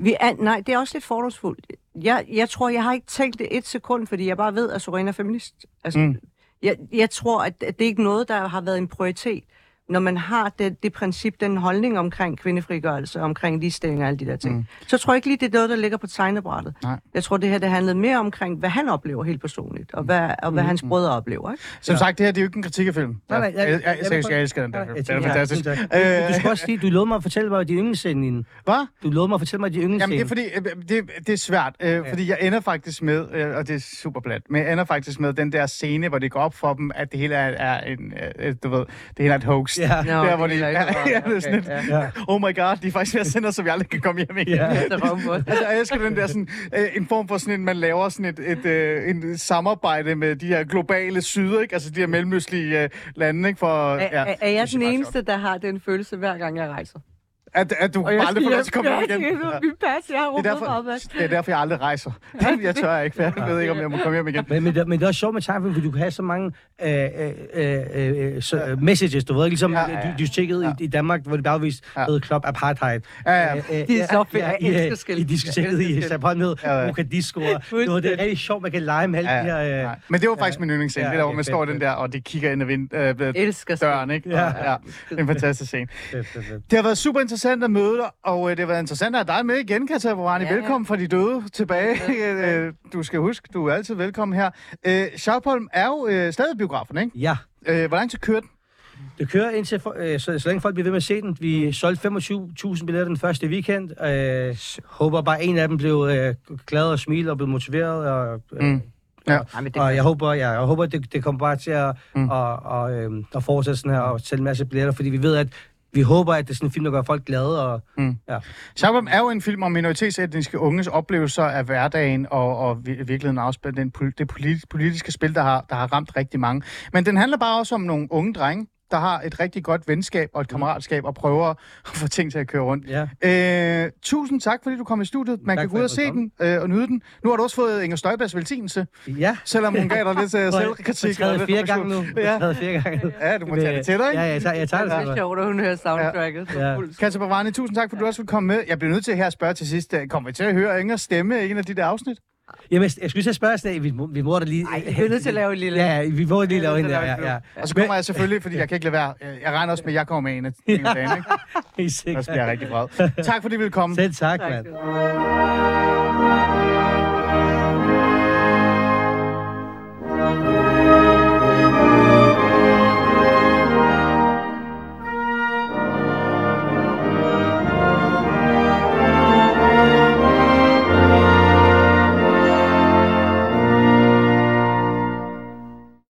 Vi er, nej, det er også lidt fordomsfuldt. Jeg, jeg tror, jeg har ikke tænkt det et sekund, fordi jeg bare ved, at Sorena er feminist. Altså, Mm. jeg, jeg tror, at, at det er ikke noget, der har været en prioritet. Når man har det, det princip, den holdning omkring kvindefrigørelse, omkring ligestilling og alle de der ting, Mm. mm. så tror jeg ikke lige, det er noget, der ligger på tegnebrættet. Nej. Jeg tror, det her det handlede mere omkring, hvad han oplever helt personligt, og hvad, og hvad hans brødre oplever. Ikke? Som sagt, det her det er jo ikke en kritik af film. Nej, nej, jeg, jeg, jeg, jeg- jeg, elsker den der film. jeg Den er fantastisk. ja, Øh, Du, du skal også sige, du lovede mig at fortælle mig de yndlingsscenen. Hvad? Du lovede mig at fortælle mig de Jamen, det er yndlingsscenen. fordi, øh, det, det er svært, øh, ja. fordi jeg ender faktisk med, øh, og det er super plat, men jeg ender faktisk med den der scene, hvor det går op for dem, at det hele er, er en, øh, du ved, det hele er et hoax. Ja. Nå, der, hvor det de, er ja, ja, det er sådan Okay, lidt, ja. oh my god, de er faktisk ved at sende os, så vi aldrig kan komme hjem igen. Ja. Er. Altså, jeg elsker den der sådan, øh, en form for sådan en, man laver sådan et, et, øh, en samarbejde med de her globale syder, ikke? Altså de her mellemøstlige øh, lande, ikke? For, Er, er, er det jeg den eneste, der har den følelse, hver gang jeg rejser? At, at du Og jeg aldrig får lov til at komme hjem igen. Ja. Min pas, jeg har Det er, derfor, meget det er derfor, jeg aldrig rejser. Jeg tør ikke, for jeg ved ikke, om jeg må komme hjem igen. Men, men, det, men det er også sjovt med tegnefilm, fordi du kan have så mange øh, øh, øh, øh, så, øh, messages, du ved, ligesom Ja, ja, ja, ja, ja. ja. ja. i, i Danmark, hvor det blev afvist Ja. ja. Club Apartheid. Ja, ja. Øh, øh, De er så fedt. ja, Jeg elsker øh, skilt. I diskoteket i Champagne med Ja, ja. Uka Disco. og Det var det er rigtig sjovt, man kan lege med alle Ja, de her... Øh. Men det var faktisk min yndlingsscene. Ja, det der, hvor man står i den der, og de kigger ind ad øh, døren, ikke? Ja. Ja. Det er en fantastisk scene. Det har været super interessant at møde dig, og øh, det har været interessant at have dig med igen, Katja Borani. Ja, ja. Velkommen fra de døde tilbage. Øh, du skal huske, du er altid velkommen her. Øh, Schaupholm er jo øh, stadig biografen, ikke? Ja, Øh, hvor lang tid kører den? det kører indtil, for, øh, så, så længe folk bliver ved med at se den. Vi solgte 25.000 billetter den første weekend. Øh, håber bare en af dem blev øh, glad og smil og blev motiveret. Og, øh, Mm. Ja. Og jeg håber, ja, jeg håber det, det kommer bare til at, Mm. mm. og, og, øhm, at fortsætte sådan her og sælge en masse billetter, fordi vi ved, at vi håber, at det er sådan en film, der gør folk glade. Og, Mm. ja. Schaupholm er jo en film om minoritetsetniske unges oplevelser af hverdagen og, og virkeligheden afspil den, det politi- politiske spil, der har, der har ramt rigtig mange. Men den handler bare også om nogle unge drenge, der har et rigtig godt venskab og et kammeratskab og prøver at få ting til at køre rundt. Ja. Øh, tusind tak, fordi du kom i studiet. Man Tak kan gå ud og se jeg den øh, og nyde den. Nu har du også fået Inger Støjbergs velsignelse, ja. selvom hun gav dig lidt øh, selvkritik. Og lidt fire gange nu. Ja. fire gange ja, du må tage det til dig, ikke? Ja, jeg tager, jeg tager det Det er sjovt, at hun hører soundtracket. Ja. Ja. Katja Bavani, tusind tak, for at du også vil komme med. Jeg bliver nødt til her at spørge til sidst. øh, Kommer vi til at høre Ingers stemme i en af de der afsnit? Jamen, jeg skulle at spørge sådan, vi, må- vi må da lige... Ej, vi er nødt til at lave en lille... Ja, ja, vi må lige Vi lave en der, ja, ja. Og så kommer jeg selvfølgelig, fordi jeg kan ikke lade være. Jeg regner også med, at jeg kommer med en af, en af dagene, ikke? Helt Så sikkert. bliver jeg rigtig vred. Tak fordi du ville komme. Selv tak, Tak mand.